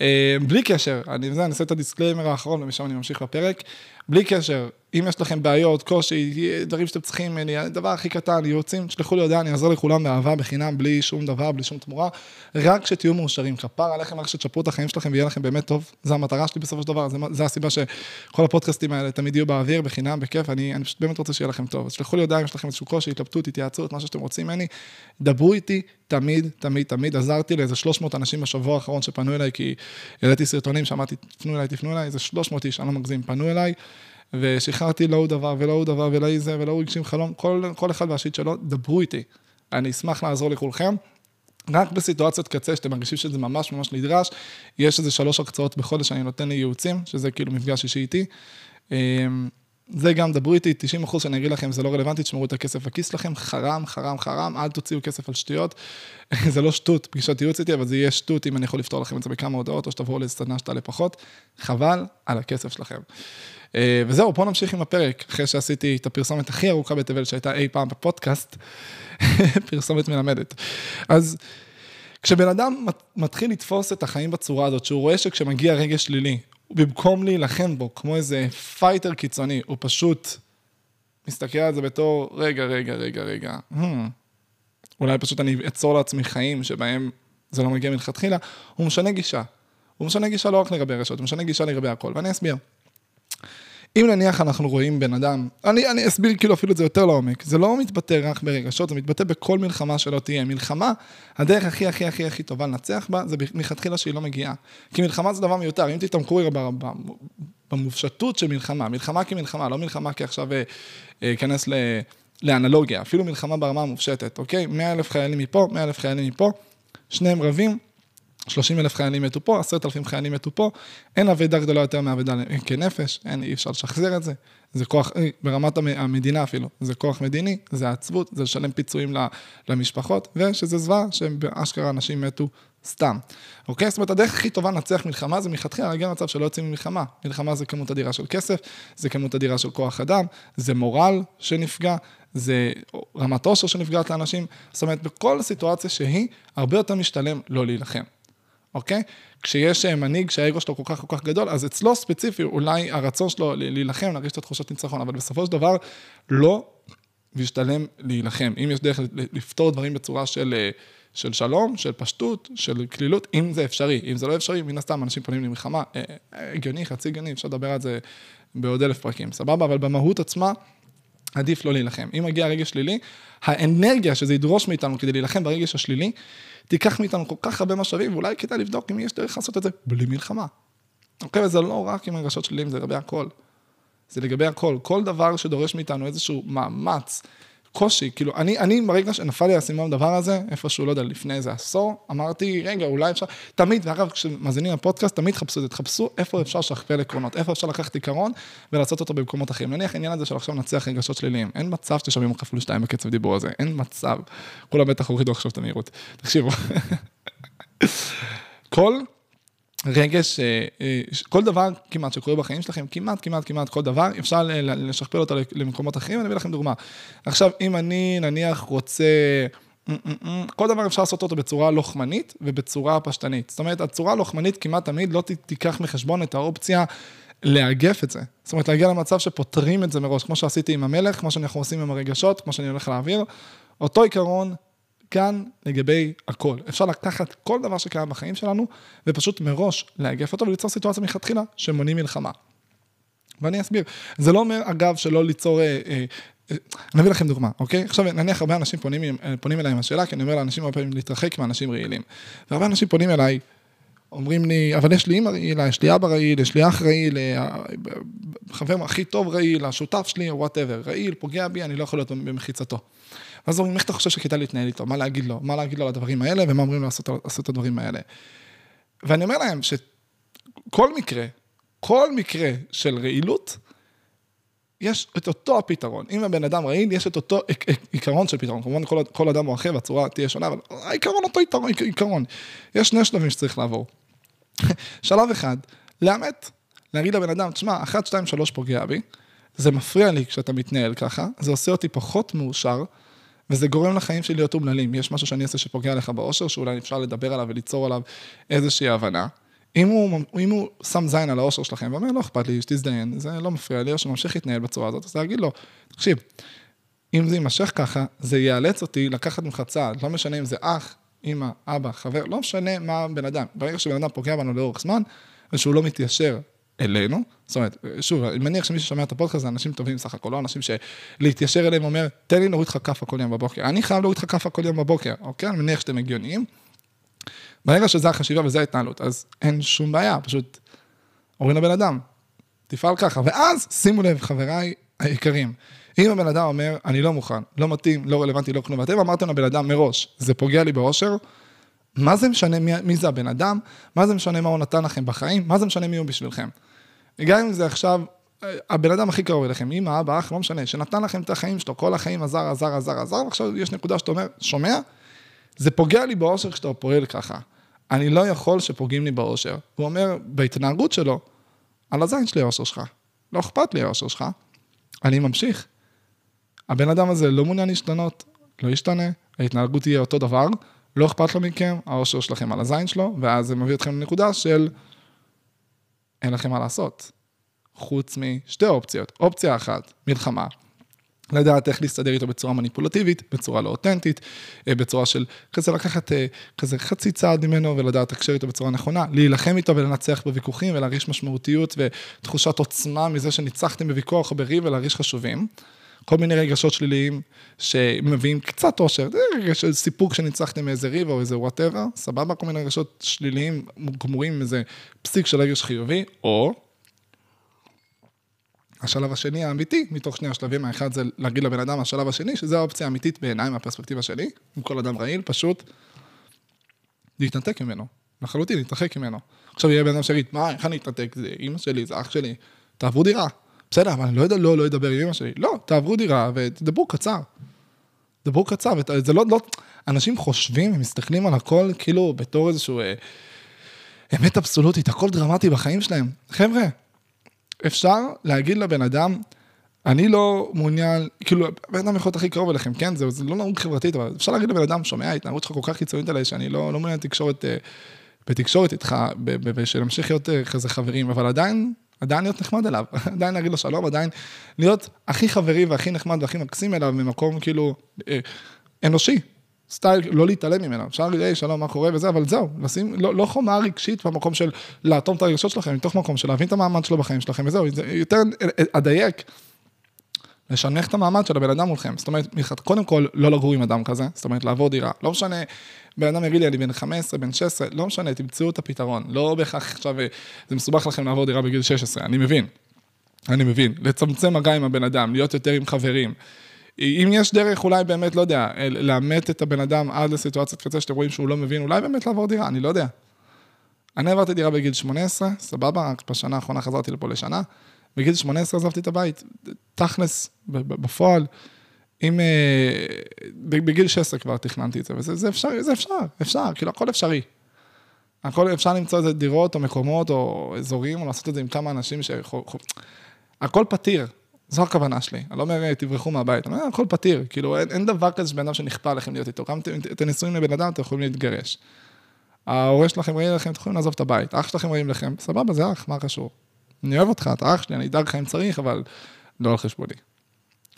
אה, בלי קשר, אני, אני אעשה את ה disclaimer האחרון ומשם אני ממשיך בפרק. בלי קשר, אם יש לכם בעיות, קושי, דברים שאתם צריכים הדבר הכי קטן, ייעוצים, תשלחו לי הודעה, אני אעזור לכולם באהבה, בחינם, בלי שום דבר, בלי שום תמורה, רק שתהיו מאושרים. כפרה עליכם, רק שתשפרו את החיים שלכם ויהיה לכם באמת טוב. זו המטרה שלי בסופו של דבר, זו הסיבה שכל הפודקאסטים האלה תמיד יהיו באוויר, בחינם, בכיף, אני, אני פשוט באמת רוצה שיהיה לכם טוב. אז תשלחו לי הודעה אם יש לכם איזשהו קושי, התלבטות, התייעצות, משהו שאתם רוצים ממני, דברו איתי, תמיד, תמיד, תמיד. עזרתי לאיזה 300 אנשים בשבוע האחרון שפנו אליי, כי העליתי סרטונים, שמעתי, תפנו אליי, תפנו אליי, איזה 300 איש, אני לא מגזים, פנו אליי. ושחררתי לא הוא דבר ולא הוא דבר ולא זה ולא הוא הגשים חלום, כל, כל אחד והשיט שלו, דברו איתי. אני אשמח לעזור לכולכם. רק בסיטואציות קצה, שאתם מרגישים שזה ממש ממש נדרש, יש איזה שלוש הקצאות בחודש שאני נותן לי ייעוצים, שזה כאילו מפגש אישי איתי. זה גם, דברו איתי, 90 אחוז שאני אגיד לכם, זה לא רלוונטי, תשמרו את הכסף בכיס שלכם, חרם, חרם, חרם, אל תוציאו כסף על שטויות. זה לא שטות, פגישת ייעוץ איתי, אבל זה יהיה שטות אם אני יכול לפתור לכם את זה בכמה הודעות, או שתבואו לסדנה שתעלה פחות. חבל על הכסף שלכם. אה, וזהו, בואו נמשיך עם הפרק, אחרי שעשיתי את הפרסומת הכי ארוכה בתבל שהייתה אי פעם בפודקאסט, פרסומת מלמדת. אז כשבן אדם מתחיל לתפוס את החיים בצורה הזאת, שהוא רואה שכשמגיע רגש שלילי, במקום להילחם בו, כמו איזה fighter קיצוני, הוא פשוט מסתכל על זה בתור, רגע, רגע, רגע, רגע, hmm, אולי פשוט אני אצור לעצמי חיים שבהם זה לא מגיע מלכתחילה, הוא משנה גישה. הוא משנה גישה לא רק לגבי רשת, הוא משנה גישה לגבי הכל, ואני אסביר. אם נניח אנחנו רואים בן אדם, אני, אני אסביר כאילו אפילו את זה יותר לעומק, זה לא מתבטא רק ברגשות, זה מתבטא בכל מלחמה שלא תהיה. מלחמה, הדרך הכי הכי הכי הכי טובה לנצח בה, זה מלכתחילה שהיא לא מגיעה. כי מלחמה זה דבר מיותר, אם תתעמקו רגע במופשטות של מלחמה, מלחמה כמלחמה, לא מלחמה כעכשיו אכנס אה, לאנלוגיה, אפילו מלחמה ברמה המופשטת, אוקיי? 100 אלף חיילים מפה, 100 אלף חיילים מפה, שניהם רבים, 30 אלף חיילים מתו פה, 10,000 חיילים מתו פה, אין אבדה גדולה יותר מאבדה כנפש, אין, אי אפשר לשחזר את זה. זה כוח, אה, ברמת המדינה אפילו, זה כוח מדיני, זה עצבות, זה לשלם פיצויים למשפחות, ושזה זוועה שבאשכרה אנשים מתו סתם. אוקיי? זאת אומרת, הדרך הכי טובה לנצח מלחמה זה מלכתחילה להגיע למצב שלא יוצאים ממלחמה. מלחמה זה כמות אדירה של כסף, זה כמות אדירה של כוח אדם, זה מורל שנפגע, זה רמת עושר שנפגעת לאנשים. זאת אומרת, בכל סיטואציה שהיא, הרבה יותר משתלם לא להילחם. אוקיי? כשיש אה, מנהיג שהאגו שלו כל כך כל כך גדול, אז אצלו ספציפי, אולי הרצון שלו להילחם, להרגיש את התחושת ניצחון, אבל בסופו של דבר, לא משתלם להילחם. אם יש דרך לפתור דברים בצורה של, אה, של שלום, של פשטות, של כלילות, אם זה אפשרי. אם זה לא אפשרי, מן הסתם אנשים פונים למלחמה, אה, הגיוני, חצי הגיוני, אפשר לדבר על זה בעוד אלף פרקים, סבבה? אבל במהות עצמה, עדיף לא להילחם. אם מגיע רגש שלילי, האנרגיה שזה ידרוש מאיתנו כדי להילחם ברגש השלילי, תיקח מאיתנו כל כך הרבה משאבים, ואולי כדאי לבדוק אם יש דרך לעשות את זה בלי מלחמה. אוקיי, וזה לא רק עם הרגשות שליליים, זה לגבי הכל. זה לגבי הכל. כל דבר שדורש מאיתנו איזשהו מאמץ, קושי, כאילו, אני, אני ברגע שנפל לי האסימון בדבר הזה, איפשהו, לא יודע, לפני איזה עשור, אמרתי, רגע, אולי אפשר, תמיד, ואגב, כשמאזינים לפודקאסט, תמיד חפשו את זה, תחפשו איפה אפשר לשכפל עקרונות, איפה אפשר לקחת עיקרון ולעשות אותו במקומות אחרים. נניח העניין הזה של עכשיו לנצח רגשות שליליים, אין מצב שתשמעים כפול שתיים בקצב דיבור הזה, אין מצב. כולם בטח הורידו עכשיו את המהירות. תקשיבו. כל רגש, אה, אה, כל דבר כמעט שקורה בחיים שלכם, כמעט, כמעט, כמעט כל דבר, אפשר לשכפל אותו למקומות אחרים, אני אביא לכם דוגמה. עכשיו, אם אני נניח רוצה, כל דבר אפשר לעשות אותו בצורה לוחמנית ובצורה פשטנית. זאת אומרת, הצורה הלוחמנית כמעט תמיד לא תיקח מחשבון את האופציה לאגף את זה. זאת אומרת, להגיע למצב שפותרים את זה מראש, כמו שעשיתי עם המלך, כמו שאנחנו עושים עם הרגשות, כמו שאני הולך להעביר. אותו עיקרון כאן לגבי הכל. אפשר לקחת כל דבר שקיים בחיים שלנו, ופשוט מראש לאגף אותו וליצור סיטואציה מלכתחילה שמונעים מלחמה. ואני אסביר. זה לא אומר, אגב, שלא ליצור... אה, אה, אה, אני אביא לכם דוגמה, אוקיי? עכשיו, נניח הרבה אנשים פונים, אה, פונים אליי עם השאלה, כי אני אומר לאנשים הרבה פעמים להתרחק מאנשים רעילים. והרבה אנשים פונים אליי, אומרים לי, אבל יש לי אימא רעילה, יש לי אבא רעיל, יש לי אח רעיל, אה, חבר הכי טוב רעיל, השותף שלי, whatever, רעיל, פוגע בי, אני לא יכול להיות במחיצתו. ואז אומרים, איך אתה חושב שכדאי להתנהל איתו? מה להגיד לו? מה להגיד לו על הדברים האלה, ומה אומרים לעשות, לעשות את הדברים האלה. ואני אומר להם שכל מקרה, כל מקרה של רעילות, יש את אותו הפתרון. אם הבן אדם רעיל, יש את אותו עיקרון של פתרון. כמובן, כל, כל אדם הוא אחר והצורה תהיה שונה, אבל העיקרון אותו עיקרון. יש שני שלבים שצריך לעבור. שלב אחד, לאמת, להגיד לבן אדם, תשמע, אחת, שתיים, שלוש פוגע בי, זה מפריע לי כשאתה מתנהל ככה, זה עושה אותי פחות מאושר, וזה גורם לחיים שלי להיות אומללים. יש משהו שאני אעשה שפוגע לך באושר, שאולי אפשר לדבר עליו וליצור עליו איזושהי הבנה. אם הוא, אם הוא שם זין על האושר שלכם ואומר, לא אכפת לי, שתזדיין, זה לא מפריע לי, או שממשיך להתנהל בצורה הזאת, אז להגיד לו, תקשיב, אם זה יימשך ככה, זה יאלץ אותי לקחת ממך צעד, לא משנה אם זה אח, אמא, אבא, חבר, לא משנה מה בן אדם. ברגע שבן אדם פוגע בנו לאורך זמן, ושהוא לא מתיישר אלינו, זאת אומרת, שוב, אני מניח שמי ששומע את הפודקאסט זה אנשים טובים סך הכל, לא אנשים שלהתיישר אליהם אומר, תן לי להוריד לך כאפה כל יום בבוקר. אני חייב להוריד לך כאפה כל יום בבוקר, אוקיי? אני מניח שאתם הגיוניים. ברגע שזה החשיבה וזה ההתנהלות, אז אין שום בעיה, פשוט אומרים לבן אדם, תפעל ככה. ואז, שימו לב, חבריי היקרים, אם הבן אדם אומר, אני לא מוכן, לא מתאים, לא רלוונטי, לא כלום, ואתם אמרתם לבן אדם מראש, זה פוגע לי באושר, מה זה משנה מי, מי זה הבן אדם? מה זה משנה מה הוא נתן לכם בחיים? מה זה משנה מי הוא בשבילכם? גם אם זה עכשיו הבן אדם הכי קרוב אליכם, אמא, אבא, אח, לא משנה, שנתן לכם את החיים שלו, כל החיים עזר, עזר, עזר, עזר, ועכשיו יש נקודה שאתה אומר, שומע? זה פוגע לי באושר כשאתה פועל ככה. אני לא יכול שפוגעים לי באושר. הוא אומר, בהתנהגות שלו, על הזין שלי האושר שלך. לא אכפת לי האושר שלך, אני ממשיך. הבן אדם הזה לא מעוניין להשתנות, לא ישתנה, ההתנהגות תהיה אותו דבר, לא אכפת לו מכם, האושר שלכם על הזין שלו, ואז זה מביא אתכם לנקודה של אין לכם מה לעשות. חוץ משתי אופציות. אופציה אחת, מלחמה. לדעת איך להסתדר איתו בצורה מניפולטיבית, בצורה לא אותנטית, אה, בצורה של כזה לקחת אה, כזה חצי צעד ממנו ולדעת לתקשר איתו בצורה נכונה, להילחם איתו ולנצח בוויכוחים ולהרגיש משמעותיות ותחושת עוצמה מזה שניצחתם בוויכוח או בריב ולהרגיש חשובים. כל מיני רגשות שליליים שמביאים קצת אושר, זה רגש סיפוק שניצחתם מאיזה ריב או איזה whatever, סבבה, כל מיני רגשות שליליים גמורים עם איזה פסיק של רגש חיובי, או השלב השני האמיתי, מתוך שני השלבים, האחד זה להגיד לבן אדם, השלב השני, שזה האופציה האמיתית בעיניי, מהפרספקטיבה שלי, עם כל אדם רעיל, פשוט להתנתק ממנו, לחלוטין, להתרחק ממנו. עכשיו יהיה בן אדם שיגיד, מה, איך אני אתנתק? זה אימא שלי, זה אח שלי, תעברו דירה. בסדר, אבל אני לא יודע, לא, לא אדבר עם אמא שלי. לא, תעברו דירה ותדברו קצר. דברו קצר, וזה לא, לא, אנשים חושבים, הם מסתכלים על הכל כאילו בתור איזשהו אה, אמת אבסולוטית, הכל דרמטי בחיים שלהם. חבר'ה, אפשר להגיד לבן אדם, אני לא מעוניין, כאילו, הבן אדם יכול להיות הכי קרוב אליכם, כן? זה, זה לא נהוג חברתית, אבל אפשר להגיד לבן אדם, שומע, ההתנהגות שלך כל כך קיצונית עליי, שאני לא, לא מעוניין בתקשורת, אה, בתקשורת איתך, ושנמשיך להיות אה, כזה חברים, אבל עדיין, עדיין להיות נחמד אליו, עדיין להגיד לו שלום, עדיין להיות הכי חברי והכי נחמד והכי מקסים אליו ממקום כאילו אה, אנושי, סטייל, לא להתעלם ממנו, אפשר להגיד, שלום, מה קורה? וזה, אבל זהו, לשים, לא, לא חומה רגשית במקום של לאטום את הרגשות שלכם, מתוך מקום של להבין את המעמד שלו בחיים שלכם, וזהו, זה יותר אדייק, לשנך את המעמד של הבן אדם מולכם, זאת אומרת, קודם כל, לא לגור עם אדם כזה, זאת אומרת, לעבור דירה, לא משנה, בן אדם יגיד לי, אני בן 15, בן 16, לא משנה, תמצאו את הפתרון, לא בהכרח עכשיו, זה מסובך לכם לעבור דירה בגיל 16, אני מבין, אני מבין, לצמצם מגע עם הבן אדם, להיות יותר עם חברים. אם יש דרך, אולי באמת, לא יודע, לאמת את הבן אדם עד לסיטואציית קצה שאתם רואים שהוא לא מבין, אולי באמת לעבור דירה, אני לא יודע. אני עברתי דירה בגיל 18, סבבה, רק בשנה האחרונה חזרתי לפה לשנה. בגיל 18 עזבתי את הבית, תכלס, בפועל, אם... אה, בגיל 16 כבר תכננתי את זה, וזה זה אפשר, זה אפשר, אפשר, כאילו, הכל אפשרי. הכל אפשר למצוא איזה דירות או מקומות או אזורים, או לעשות את זה עם כמה אנשים ש... הכל פתיר, זו הכוונה שלי. אני לא אומר, תברחו מהבית, אני אומר, הכל פתיר. כאילו, אין, אין דבר כזה שבן אדם שנכפה עליכם להיות איתו. גם אתם נשואים לבן אדם, אתם יכולים להתגרש. ההורה שלכם רעים לכם, אתם יכולים לעזוב את הבית. אח שלכם רעים לכם, סבבה, זה אח, מה קשור? אני אוהב אותך, אתה אח שלי, אני אדאג לך אם צריך, אבל לא על חשבוני.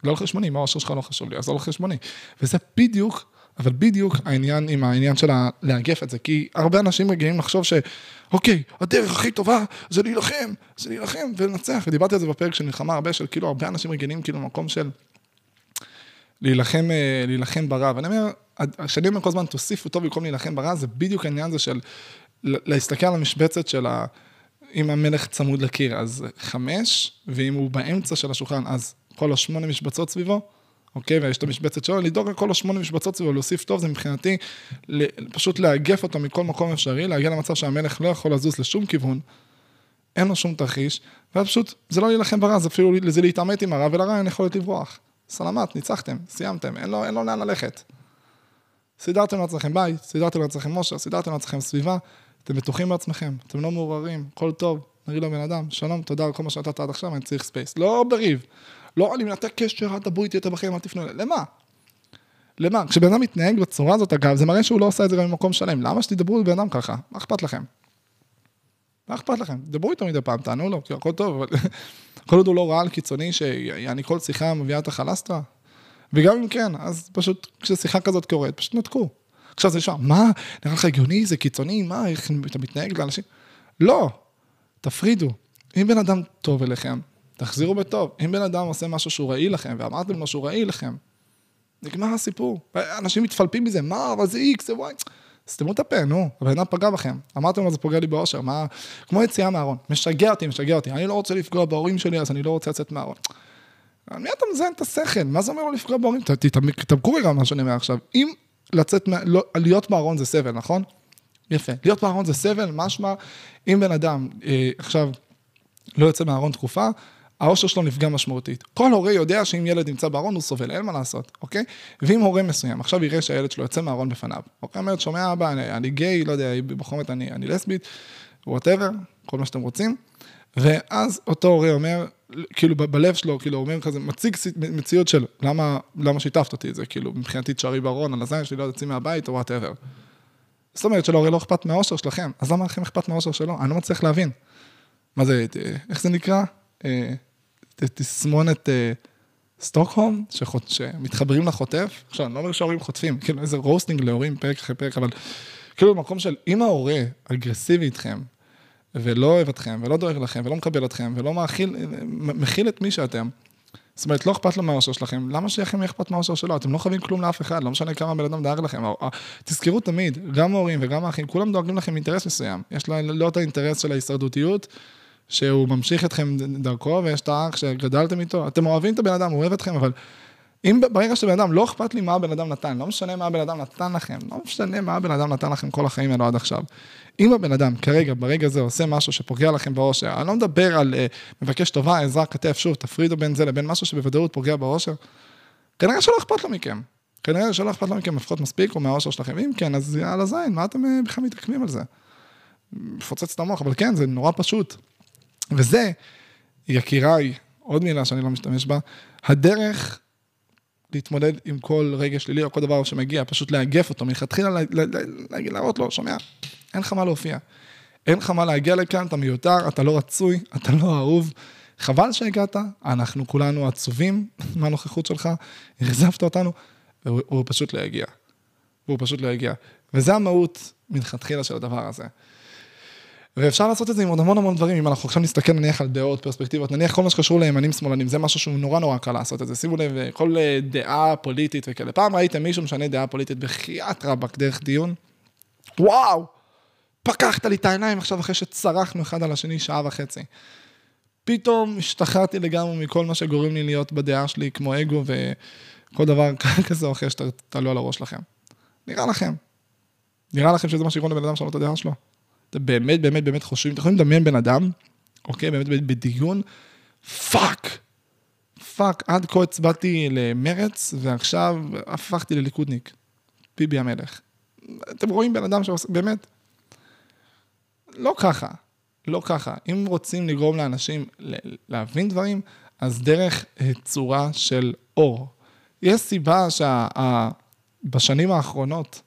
לא על חשבוני, מה האושר שלך לא חשוב לי, אז לא על חשבוני. וזה בדיוק אבל בדיוק העניין עם העניין של לאגף את זה, כי הרבה אנשים מגיעים לחשוב שאוקיי, הדרך הכי טובה זה להילחם, זה להילחם ולנצח, ודיברתי על זה בפרק של מלחמה הרבה, של כאילו הרבה אנשים רגילים כאילו למקום של להילחם, אה, להילחם ברע, ואני אומר, כשאני אומר כל הזמן תוסיפו טוב במקום להילחם ברע, זה בדיוק העניין הזה של להסתכל על המשבצת של ה... אם המלך צמוד לקיר, אז חמש, ואם הוא באמצע של השולחן, אז כל השמונה משבצות סביבו, אוקיי? ויש את המשבצת שלו, לדאוג על כל השמונה משבצות סביבו, להוסיף טוב, זה מבחינתי פשוט לאגף אותו מכל מקום אפשרי, להגיע למצב שהמלך לא יכול לזוז לשום כיוון, אין לו שום תרחיש, ואז פשוט, זה לא להילחם ברע, זה אפילו לא זה להתעמת עם הרע, ולרע אין יכולת לברוח. שחמט, ניצחתם, סיימתם, אין לו, אין לו לאן ללכת. סידרתם לעצמכם בית, סידרתם לעצמכם אושר, סידרתם לעצמכם סביבה, אתם בטוחים בעצמכם, אתם לא מעורערים, הכל טוב, נגיד לבן אדם, שלום, תודה על כל מה שנתת עד עכשיו, אני צריך space. לא בריב. לא, אני מנתק קשר, אל תדברו איתי יותר בחיים, אל תפנו אליי. למה? למה? כשבן אדם מתנהג בצורה הזאת, אגב, זה מראה שהוא לא עושה את זה גם במקום שלם. למה שתדברו לבן אדם ככה? מה אכפת לכם? מה אכפת לכם? דברו איתו מדי פעם, תענו לו, כי הכל טוב, אבל כל עוד הוא לא רעל קיצוני, שיעני כל שיחה מביאה את החלסטרה. וגם אם כן, אז פשוט, כששיחה כזאת קורית, פשוט נתקו. עכשיו זה נשמע, מה, נראה לך הגיוני, זה קיצוני, מה, איך אתה מתנהג לאנשים? לא, תפרידו. אם בן אדם טוב אליכם, תחזירו בטוב. אם בן אדם עושה משהו שהוא רעיל לכם, ואמרתם לו שהוא רעיל לכם, נגמר הסיפור. אנשים מתפלפים מזה, מה, אבל זה איקס, זה וואי. סתמו את הפה, נו, הבן אדם פגע בכם. אמרתם לו, זה פוגע לי באושר, מה... כמו יציאה מהארון. משגע אותי, משגע אותי. אני לא רוצה לפגוע בהורים שלי, אז אני לא רוצה לצאת מהארון. על מי אתה מזיין את השכל? מה זה אומר לו לפגוע בהורים? תתעמקו רגע מה שאני אומר עכשיו. אם לצאת, לא, להיות בארון זה סבל, נכון? יפה. להיות בארון זה סבל, משמע, אם בן אדם אה, עכשיו לא יוצא מהארון תקופה, האושר שלו נפגע משמעותית. כל הורה יודע שאם ילד נמצא בארון הוא סובל, אין מה לעשות, אוקיי? ואם הורה מסוים עכשיו יראה שהילד שלו יוצא מהארון בפניו, אוקיי? אומרת, שומע אבא, אני, אני גיי, לא יודע, זאת אני, אני לסבית, וואטאבר, כל מה שאתם רוצים, ואז אותו הורה אומר, כאילו בלב שלו, כאילו אומר כזה, מציג מציאות של למה, למה שיתפת אותי את זה, כאילו מבחינתי תשארי בארון, על הזין שלי לא יוצאים מהבית או whatever. זאת אומרת שלהורה לא אכפת מהאושר שלכם, אז למה לכם אכפת מהאושר שלו? אני לא מצליח להבין. מה זה, איך זה נקרא? אה, תסמונת סטוקהולם, שחות, שמתחברים לחוטף, עכשיו, אני לא אומר שההורים חוטפים, כאילו איזה roasting להורים פרק אחרי פרק, אבל כאילו במקום של אם ההורה אגרסיבי איתכם, ולא אוהב אתכם, ולא דואג לכם, ולא מקבל אתכם, ולא מאכיל, מכיל את מי שאתם, זאת אומרת, לא אכפת לו מהאושר שלכם, למה שלכם יהיה אכפת מהאושר שלו? אתם לא חייבים כלום לאף אחד, לא משנה כמה בן אדם דאג לכם. תזכרו תמיד, גם ההורים וגם האחים, כולם דואגים לכם אינטרס מסוים. יש לו לא את האינטרס של ההישרדותיות, שהוא ממשיך אתכם דרכו, ויש את האח שגדלתם איתו. אתם אוהבים את הבן אדם, הוא אוהב אתכם, אבל אם ברגע שבן אדם, לא אכפת לי מה הבן אדם נתן, לא משנה מה הבן אדם נתן לכם, לא משנה מה הבן אדם נתן לכם כל החיים האלו עד עכשיו. אם הבן אדם כרגע, ברגע זה, עושה משהו שפוגע לכם באושר, אני לא מדבר על uh, מבקש טובה, עזרה, כתף, שוב, תפרידו בין זה לבין משהו שבוודאות פוגע באושר, כנראה שלא אכפת לו מכם. כנראה שלא אכפת לו מכם לפחות מספיק או מהאושר שלכם. אם כן, אז יאללה זין, מה אתם uh, בכלל מתעכבים על זה? מפוצץ את המוח, אבל כן, זה נורא פשוט. וזה, יקיריי, עוד מילה שאני לא משתמש בה, הדרך להתמודד עם כל רגע שלילי או כל דבר שמגיע, פשוט לאגף אותו, מלכתחילה להראות לו, שומע, אין לך מה להופיע. אין לך מה להגיע לכאן, אתה מיותר, אתה לא רצוי, אתה לא אהוב. חבל שהגעת, אנחנו כולנו עצובים מהנוכחות שלך, אכזבת אותנו, והוא פשוט לא יגיע. והוא פשוט לא יגיע. וזה המהות מלכתחילה של הדבר הזה. ואפשר לעשות את זה עם עוד המון המון דברים, אם אנחנו עכשיו נסתכל נניח על דעות, פרספקטיבות, נניח כל מה שקשור לימנים שמאלנים, זה משהו שהוא נורא נורא קל לעשות את זה, שימו לב, כל אה, דעה פוליטית וכאלה. פעם ראיתם מישהו משנה דעה פוליטית בחייאת רבאק דרך דיון? וואו, פקחת לי את העיניים עכשיו אחרי שצרחנו אחד על השני שעה וחצי. פתאום השתחררתי לגמרי מכל מה שגורם לי להיות בדעה שלי, כמו אגו וכל דבר כזה או אחר שתעלו על הראש שלכם. נראה לכם. נראה לכם שזה מה שיגרום לבן אדם לשנות את הדעה שלו? אתם באמת, באמת, באמת חושבים, אתם יכולים לדמיין בן אדם, אוקיי, באמת בדיון, fuck, fuck, עד כה הצבעתי למרץ, ועכשיו הפכתי לליכודניק. ביבי המלך. אתם רואים בן אדם שעושה, באמת, לא ככה, לא ככה. אם רוצים לגרום לאנשים להבין דברים, אז דרך אה, צורה של אור. יש סיבה שבשנים האחרונות,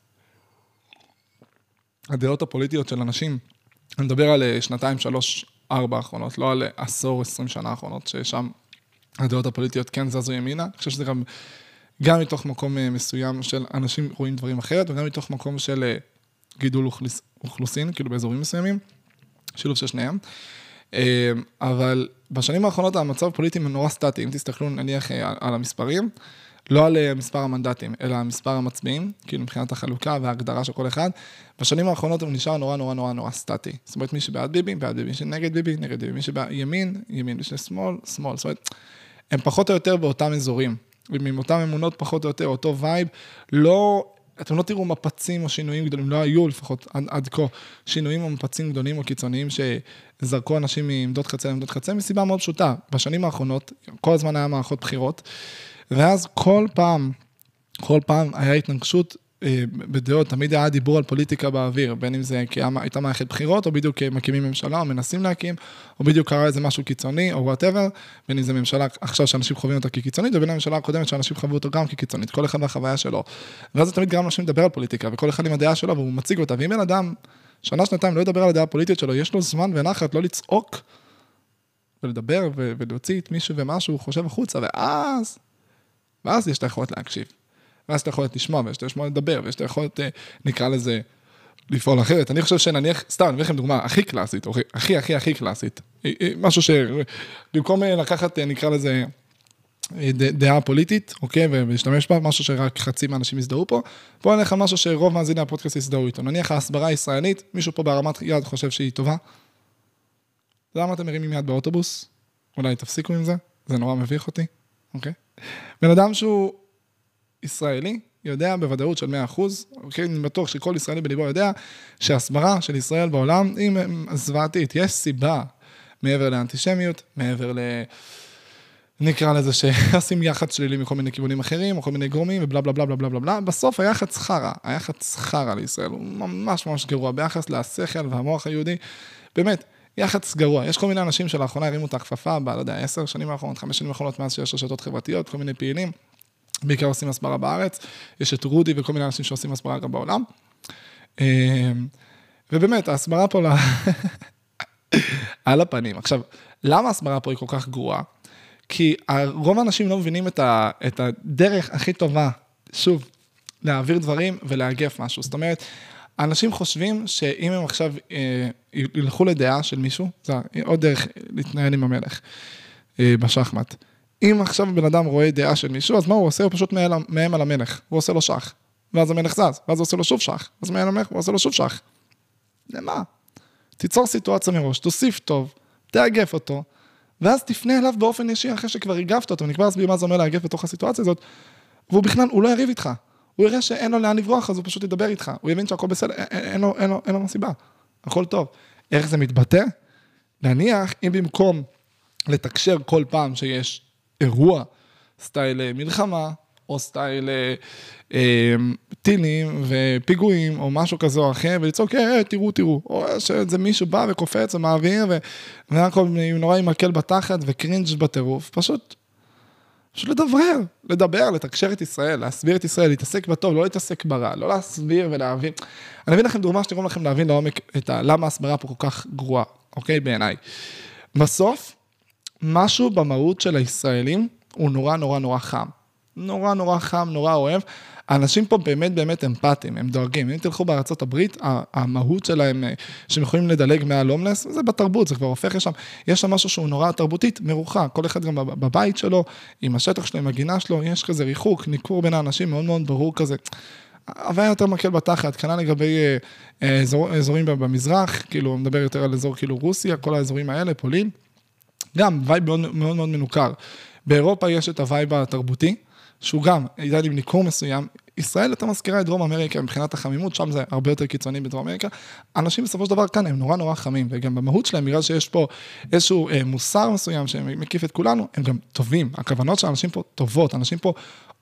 הדעות הפוליטיות של אנשים, אני מדבר על אה, שנתיים, שלוש, ארבע האחרונות, לא על אה, עשור, עשרים שנה האחרונות, ששם הדעות הפוליטיות כן זזו ימינה. אני חושב שזה גם, גם מתוך מקום אה, מסוים של אנשים רואים דברים אחרת, וגם מתוך מקום של גידול אוכלוס, אוכלוסין, כאילו באזורים מסוימים, שילוב של שניהם. אבל בשנים האחרונות המצב הפוליטי נורא סטטי, אם תסתכלו נניח על המספרים, לא על אה, מספר המנדטים, אלא על מספר המצביעים, כאילו מבחינת החלוקה וההגדרה של כל אחד. בשנים האחרונות הוא נשאר נורא נורא נורא נורא סטטי. זאת אומרת, מי שבעד ביבי, בעד ביבי, מי שנגד ביבי, נגד ביבי, מי שבימין, ימין, מי ששמאל, שמאל. זאת אומרת, הם פחות או יותר באותם אזורים. עם אותם אמונות פחות או יותר, אותו vibe, לא, אתם לא תראו מפצים או שינויים גדולים, לא היו לפחות עד, עד כה שינויים או מפצים גדולים או קיצוניים שזרקו אנשים מעמדות חצי לעמדות חצי, מסיבה מאוד פשוטה. בשנים האחרונות, כל הזמן היה מערכות בחירות. ואז כל פעם, כל פעם היה התנגשות אה, בדעות, תמיד היה דיבור על פוליטיקה באוויר, בין אם זה כי הייתה מערכת בחירות, או בדיוק מקימים ממשלה, או מנסים להקים, או בדיוק קרה איזה משהו קיצוני, או whatever, בין אם זה ממשלה עכשיו שאנשים חווים אותה כקיצונית, ובין הממשלה הקודמת שאנשים חוו אותה גם כקיצונית, כל אחד והחוויה שלו. ואז זה תמיד גרם לאנשים לדבר על פוליטיקה, וכל אחד עם הדעה שלו, והוא מציג אותה, ואם בן אדם שנה, שנתיים לא ידבר על הדעה הפוליטית שלו, יש לו זמן ונחת לא לצעוק ולדבר ולהוציא את מישהו ומה חושב החוצה, ואז ואז יש את היכולת להקשיב. ואז את היכולת לשמוע, ויש את היכולת לדבר, ויש את היכולת, אה, נקרא לזה, לפעול אחרת. אני חושב שנניח, סתם, אני אביא לכם דוגמה הכי קלאסית, הכי הכי הכי הכי קלאסית. אה, אה, משהו שבמקום לקחת, נקרא לזה, דעה פוליטית, אוקיי, ולהשתמש בה, משהו שרק חצי מהאנשים יזדהו פה, בואו נלך על משהו שרוב מאזיני הפודקאסט יזדהו איתו. נניח ההסברה הישראלית, מישהו פה בהרמת יד חושב שהיא טובה. למה אתם מרימים יד באוטובוס? אולי תפסיקו עם זה, זה נורא מביך אותי, אוקיי? בן אדם שהוא ישראלי, יודע בוודאות של 100%, אוקיי? אני בטוח שכל ישראלי בליבו יודע שהסברה של ישראל בעולם היא זוועתית. יש סיבה מעבר לאנטישמיות, מעבר ל... נקרא לזה שעושים יח"צ שלילי מכל מיני כיוונים אחרים, או כל מיני גורמים, ובלה בלה בלה בלה בלה בלה בלה. בסוף היח"צ חרא, היח"צ חרא לישראל, הוא ממש ממש גרוע ביחס לשכל והמוח היהודי. באמת, יח"צ גרוע. יש כל מיני אנשים שלאחרונה הרימו את הכפפה, ב, לא יודע, עשר שנים האחרונות, חמש שנים האחרונות, מאז שיש רשתות חברתיות, כל מיני פעילים, בעיקר עושים הסברה בארץ. יש את רודי וכל מיני אנשים שעושים הסברה גם בעולם. אמ, ובאמת, ההסברה פה על הפנים. עכשיו, למה ההסברה פה היא כל כך גרועה? כי רוב האנשים לא מבינים את, ה, את הדרך הכי טובה, שוב, להעביר דברים ולאגף משהו. זאת אומרת, אנשים חושבים שאם הם עכשיו אה, ילכו לדעה של מישהו, זה עוד דרך להתנהל עם המלך אה, בשחמט. אם עכשיו בן אדם רואה דעה של מישהו, אז מה הוא עושה? הוא פשוט מאיים על המלך, הוא עושה לו שח. ואז המלך זז, ואז הוא עושה לו שוב שח. אז מאיים על המלך, הוא עושה לו שוב שח. למה? תיצור סיטואציה מראש, תוסיף טוב, תאגף אותו, ואז תפנה אליו באופן ישיר אחרי שכבר הגבת אותו, אני כבר אסביר מה זה אומר לאגף בתוך הסיטואציה הזאת, והוא בכלל, הוא לא יריב איתך. הוא יראה שאין לו לאן לברוח, אז הוא פשוט ידבר איתך. הוא יבין שהכל בסדר, אין, לו, אין, לו, אין לו סיבה. הכל טוב. איך זה מתבטא? נניח, אם במקום לתקשר כל פעם שיש אירוע, style אה, מלחמה, או style אה, אה, טילים ופיגועים, או משהו כזה או אחר, ולצעוק, אה, תראו, תראו. או שאיזה מישהו בא וקופץ ומעביר, והכל נורא עם מקל בתחת ו cringe בטירוף. פשוט פשוט לדברר, לדבר, לתקשר את ישראל, להסביר את ישראל, להתעסק בטוב, לא להתעסק ברע, לא להסביר ולהבין. אני אביא לכם דוגמה שתגרום לכם להבין לעומק את ה... למה ההסברה פה כל כך גרועה, אוקיי? בעיניי. בסוף, משהו במהות של הישראלים הוא נורא נורא נורא חם. נורא נורא חם, נורא אוהב. האנשים פה באמת באמת אמפתיים, הם דואגים. אם תלכו בארצות הברית, המהות שלהם, אה, שהם יכולים לדלג מעל הומלס, זה בתרבות, זה כבר הופך לשם. יש שם משהו שהוא נורא תרבותית, מרוחק. כל אחד גם בבית שלו, עם השטח שלו, עם הגינה שלו, יש כזה ריחוק, ניכור בין האנשים מאוד מאוד ברור כזה. הוויה יותר מקל בתחת, כנ"ל לגבי אה, אה, אזור, אזורים במזרח, כאילו, מדבר יותר על אזור כאילו רוסיה, כל האזורים האלה, פולין. גם vibe מאוד מאוד, מאוד מנוכר. באירופה יש את ה vibe התרבותי, שהוא גם, ידע עם ניכור מסוים, ישראל יותר מזכירה את דרום אמריקה מבחינת החמימות, שם זה הרבה יותר קיצוני בדרום אמריקה. אנשים בסופו של דבר כאן הם נורא נורא חמים, וגם במהות שלהם, בגלל שיש פה איזשהו אה, מוסר מסוים שמקיף את כולנו, הם גם טובים. הכוונות של האנשים פה טובות, אנשים פה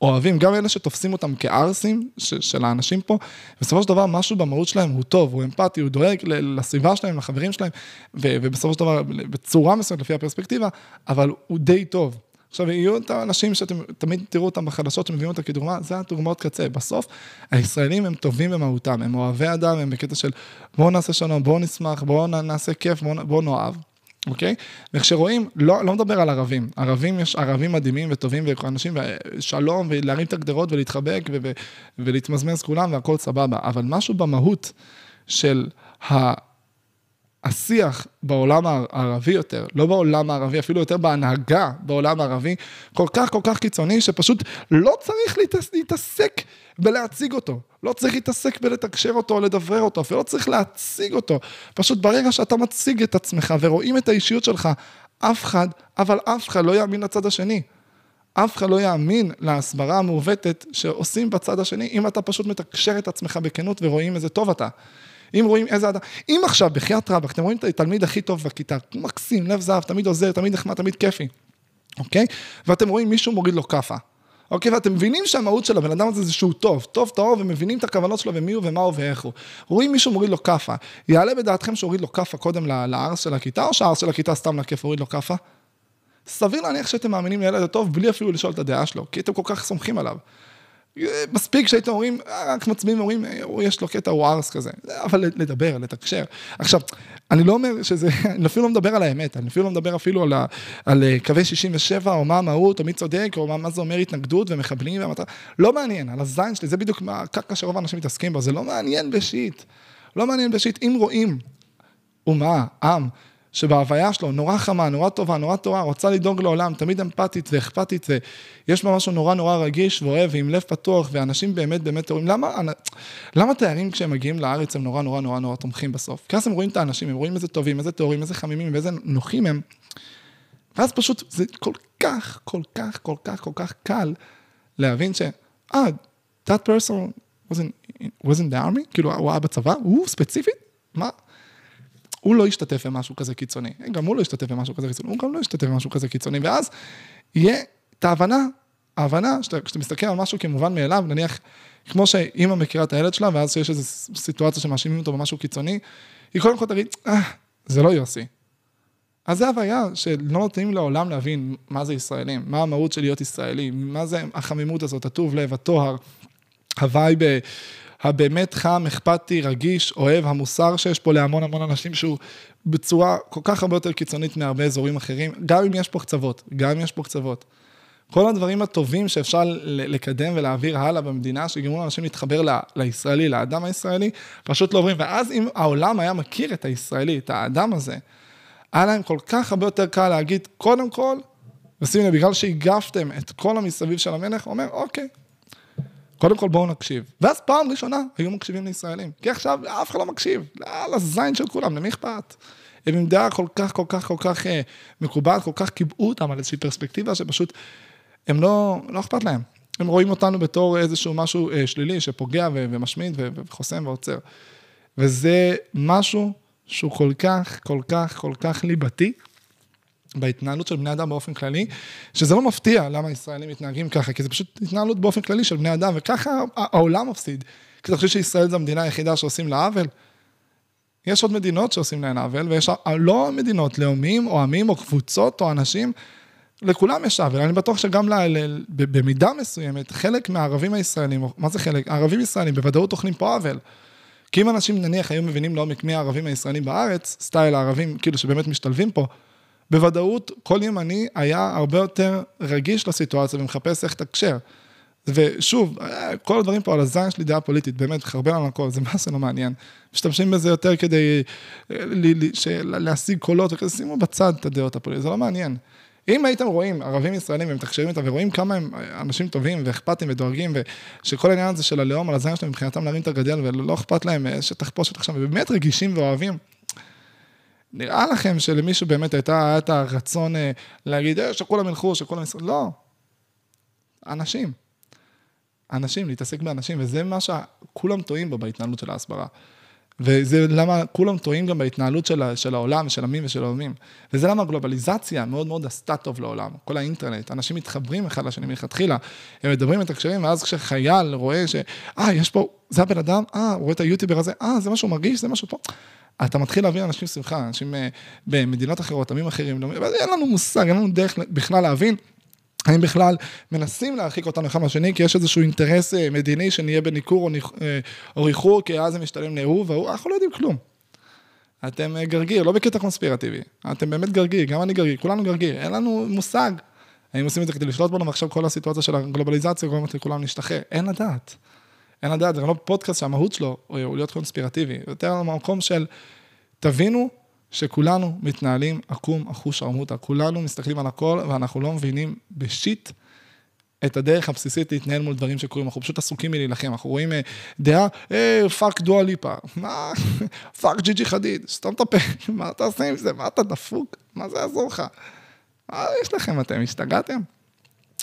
אוהבים, גם אלה שתופסים אותם כערסים של האנשים פה, בסופו של דבר משהו במהות שלהם הוא טוב, הוא אמפתי, הוא דואג לסביבה שלהם, לחברים שלהם, ובסופו של דבר בצורה מסוימת לפי הפרספקטיבה, אבל הוא די טוב. עכשיו, יהיו את האנשים שאתם תמיד תראו אותם בחדשות שמביאים אותם כדוגמה, זה הדוגמאות קצה. בסוף, הישראלים הם טובים במהותם, הם אוהבי אדם, הם בקטע של בואו נעשה שלום, בואו נשמח, בואו נעשה כיף, בואו בוא נאהב. אוקיי? וכשרואים, לא, לא מדבר על ערבים, ערבים יש ערבים מדהימים וטובים ואנשים, ושלום, ולהרים את הגדרות ולהתחבק ולהתמזמז כולם והכל סבבה, אבל משהו במהות של. השיח בעולם הערבי יותר, לא בעולם הערבי, אפילו יותר בהנהגה בעולם הערבי, כל כך כל כך קיצוני, שפשוט לא צריך להתעסק בלהציג אותו. לא צריך להתעסק בלתקשר אותו או לדברר אותו, אפילו לא צריך להציג אותו. פשוט ברגע שאתה מציג את עצמך ורואים את האישיות שלך, אף אחד, אבל אף אחד לא יאמין לצד השני. אף אחד לא יאמין להסברה המעוותת שעושים בצד השני, אם אתה פשוט מתקשר את עצמך בכנות ורואים איזה טוב אתה. אם רואים איזה אדם, אם עכשיו בחייאת רבאק, אתם רואים את התלמיד הכי טוב בכיתה, מקסים, לב זהב, תמיד עוזר, תמיד נחמד, תמיד כיפי, אוקיי? ואתם רואים מישהו מוריד לו כאפה. אוקיי, ואתם מבינים שהמהות של הבן אדם הזה זה שהוא טוב, טוב טהור, ומבינים את הכוונות שלו ומי הוא ומה הוא ואיך הוא. רואים מישהו מוריד לו כאפה, יעלה בדעתכם שהוריד לו כאפה קודם לארס של הכיתה, או שהארס של הכיתה סתם לכיף הוריד לו כאפה? סביר להניח שאתם מאמינים לילד הטוב בלי אפילו לשאול את הדעה שלו, כי אתם כל כך סומכים עליו. מספיק שהייתם אומרים, רק מצביעים ואומרים, יש לו קטע, הוא ארס כזה. אבל לדבר, לתקשר. עכשיו, אני לא אומר שזה, אני אפילו לא מדבר על האמת, אני אפילו לא מדבר אפילו על, ה, על אה, קווי 67, או מה המהות, או מי צודק, או מה, מה זה אומר התנגדות ומחבלים והמטרה. לא מעניין, על הזין שלי, זה בדיוק הקרקע שרוב האנשים מתעסקים בו, זה לא מעניין בשיט. לא מעניין בשיט. אם רואים אומה, עם, שבהוויה שלו נורא חמה, נורא טובה, נורא טובה, רוצה לדאוג לעולם, תמיד אמפתית ואכפתית, ויש בה משהו נורא נורא רגיש ואוהב, ועם לב פתוח, ואנשים באמת באמת רואים, למה, למה תיירים כשהם מגיעים לארץ הם נורא נורא נורא נורא תומכים בסוף? כי אז הם רואים את האנשים, הם רואים איזה טובים, איזה טהורים, איזה חמימים ואיזה נוחים הם, ואז פשוט זה כל כך, כל כך, כל כך, כל כך קל להבין ש, אה, that person wasn't, wasn't the army? כאילו, הוא היה בצבא? הוא ספציפית? מה? הוא לא ישתתף במשהו כזה קיצוני. גם הוא לא ישתתף במשהו כזה קיצוני, הוא גם לא ישתתף במשהו כזה קיצוני, ואז יהיה את ההבנה, ההבנה, כשאתה מסתכל על משהו כמובן מאליו, נניח, כמו שאימא מכירה את הילד שלה, ואז שיש איזו סיטואציה שמאשימים אותו במשהו קיצוני, היא קודם כל תגיד, אה, זה לא יוסי. אז זה הוויה שלא נותנים לעולם להבין מה זה ישראלים, מה המהות של להיות ישראלי, מה זה החמימות הזאת, הטוב לב, הטוהר, ה vibe הבאמת חם, אכפתי, רגיש, אוהב, המוסר שיש פה להמון המון אנשים שהוא בצורה כל כך הרבה יותר קיצונית מהרבה אזורים אחרים, גם אם יש פה קצוות, גם אם יש פה קצוות. כל הדברים הטובים שאפשר לקדם ולהעביר הלאה במדינה, שגרמו לאנשים להתחבר לישראלי, לאדם הישראלי, פשוט לא עוברים. ואז אם העולם היה מכיר את הישראלי, את האדם הזה, היה להם כל כך הרבה יותר קל להגיד, קודם כל, ושימו לב, בגלל שהגפתם את כל המסביב של המלך, הוא אומר, אוקיי, קודם כל בואו נקשיב. ואז פעם ראשונה היו מקשיבים לישראלים. כי עכשיו אף אחד לא מקשיב, לזין של כולם, למי אכפת? הם עם דעה כל כך, כל כך, כל כך אה, מקובעת, כל כך קיבעו אותם על איזושהי פרספקטיבה שפשוט, הם לא, לא אכפת להם. הם רואים אותנו בתור איזשהו משהו אה, שלילי שפוגע ומשמיד וחוסם ועוצר. וזה משהו שהוא כל כך, כל כך, כל כך ליבתי. בהתנהלות של בני אדם באופן כללי, שזה לא מפתיע למה ישראלים מתנהגים ככה, כי זה פשוט התנהלות באופן כללי של בני אדם, וככה העולם מפסיד. כי אתה חושב שישראל זו המדינה היחידה שעושים לה עוול? יש עוד מדינות שעושים להן עוול, ויש לא מדינות, לאומים או עמים או קבוצות או אנשים, לכולם יש עוול. אני בטוח שגם ל, ל, במידה מסוימת, חלק מהערבים הישראלים, מה זה חלק? הערבים ישראלים בוודאות אוכלים פה עוול. כי אם אנשים נניח היו מבינים לעומק מי הערבים הישראלים בארץ, סטייל הערבים כאילו שבאמת משתלבים פה, בוודאות כל ימני היה הרבה יותר רגיש לסיטואציה ומחפש איך לתקשר. ושוב, כל הדברים פה על הזין שלי דעה פוליטית, באמת, חרבן על הכל, זה מה זה לא מעניין. משתמשים בזה יותר כדי אה, להשיג קולות, וכזה, שימו בצד את הדעות הפוליטיות, זה לא מעניין. אם הייתם רואים ערבים ישראלים ומתקשרים איתם ורואים כמה הם אנשים טובים ואכפתים ודואגים, ושכל העניין הזה של הלאום על הזין שלהם מבחינתם להרים את הגדל ולא אכפת להם אה, שתחפושת עכשיו, ובאמת רגישים ואוהבים, נראה לכם שלמישהו באמת הייתה, היה את הרצון אה, להגיד, אה, שכולם ילכו, שכולם לא. אנשים. אנשים, להתעסק באנשים, וזה מה שכולם טועים בו בהתנהלות של ההסברה. וזה למה כולם טועים גם בהתנהלות של, של העולם, של עמים ושל עמים. וזה למה הגלובליזציה מאוד מאוד עשתה טוב לעולם. כל האינטרנט, אנשים מתחברים אחד לשני מלכתחילה, הם מדברים את הקשרים, ואז כשחייל רואה ש... אה, יש פה, זה הבן אדם, אה, הוא רואה את היוטיובר הזה, אה, זה משהו מרגיש, זה משהו פה. אתה מתחיל להבין אנשים סביבך, אנשים אה, במדינות אחרות, עמים אחרים, לא, אין לנו מושג, אין לנו דרך בכלל להבין. האם בכלל מנסים להרחיק אותנו אחד מהשני, כי יש איזשהו אינטרס אה, מדיני שנהיה בניכור אה, או ריחור, כי אז זה משתלם להוא והוא, אנחנו לא יודעים כלום. אתם גרגיר, לא בקטע קונספירטיבי, אתם באמת גרגיר, גם אני גרגיר, כולנו גרגיר, אין לנו מושג. האם עושים את זה כדי לשלוט בנו, ועכשיו כל הסיטואציה של הגלובליזציה גורמת לכולם להשתחרר, אין לדעת. אין לדעת, זה לא פודקאסט שהמהות שלו הוא להיות קונספירטיבי, יותר במקום של, תבינו שכולנו מתנהלים עקום אחוש ערמוטה, כולנו מסתכלים על הכל ואנחנו לא מבינים בשיט את הדרך הבסיסית להתנהל מול דברים שקורים, אנחנו פשוט עסוקים מלהילחם, אנחנו רואים אה, דעה, אה, fuck דואה ליפה, מה, fuck ג'יג'י חדיד, סתום את הפה, מה אתה עושה עם זה, מה אתה דפוק, מה זה יעזור לך? מה יש לכם, אתם השתגעתם?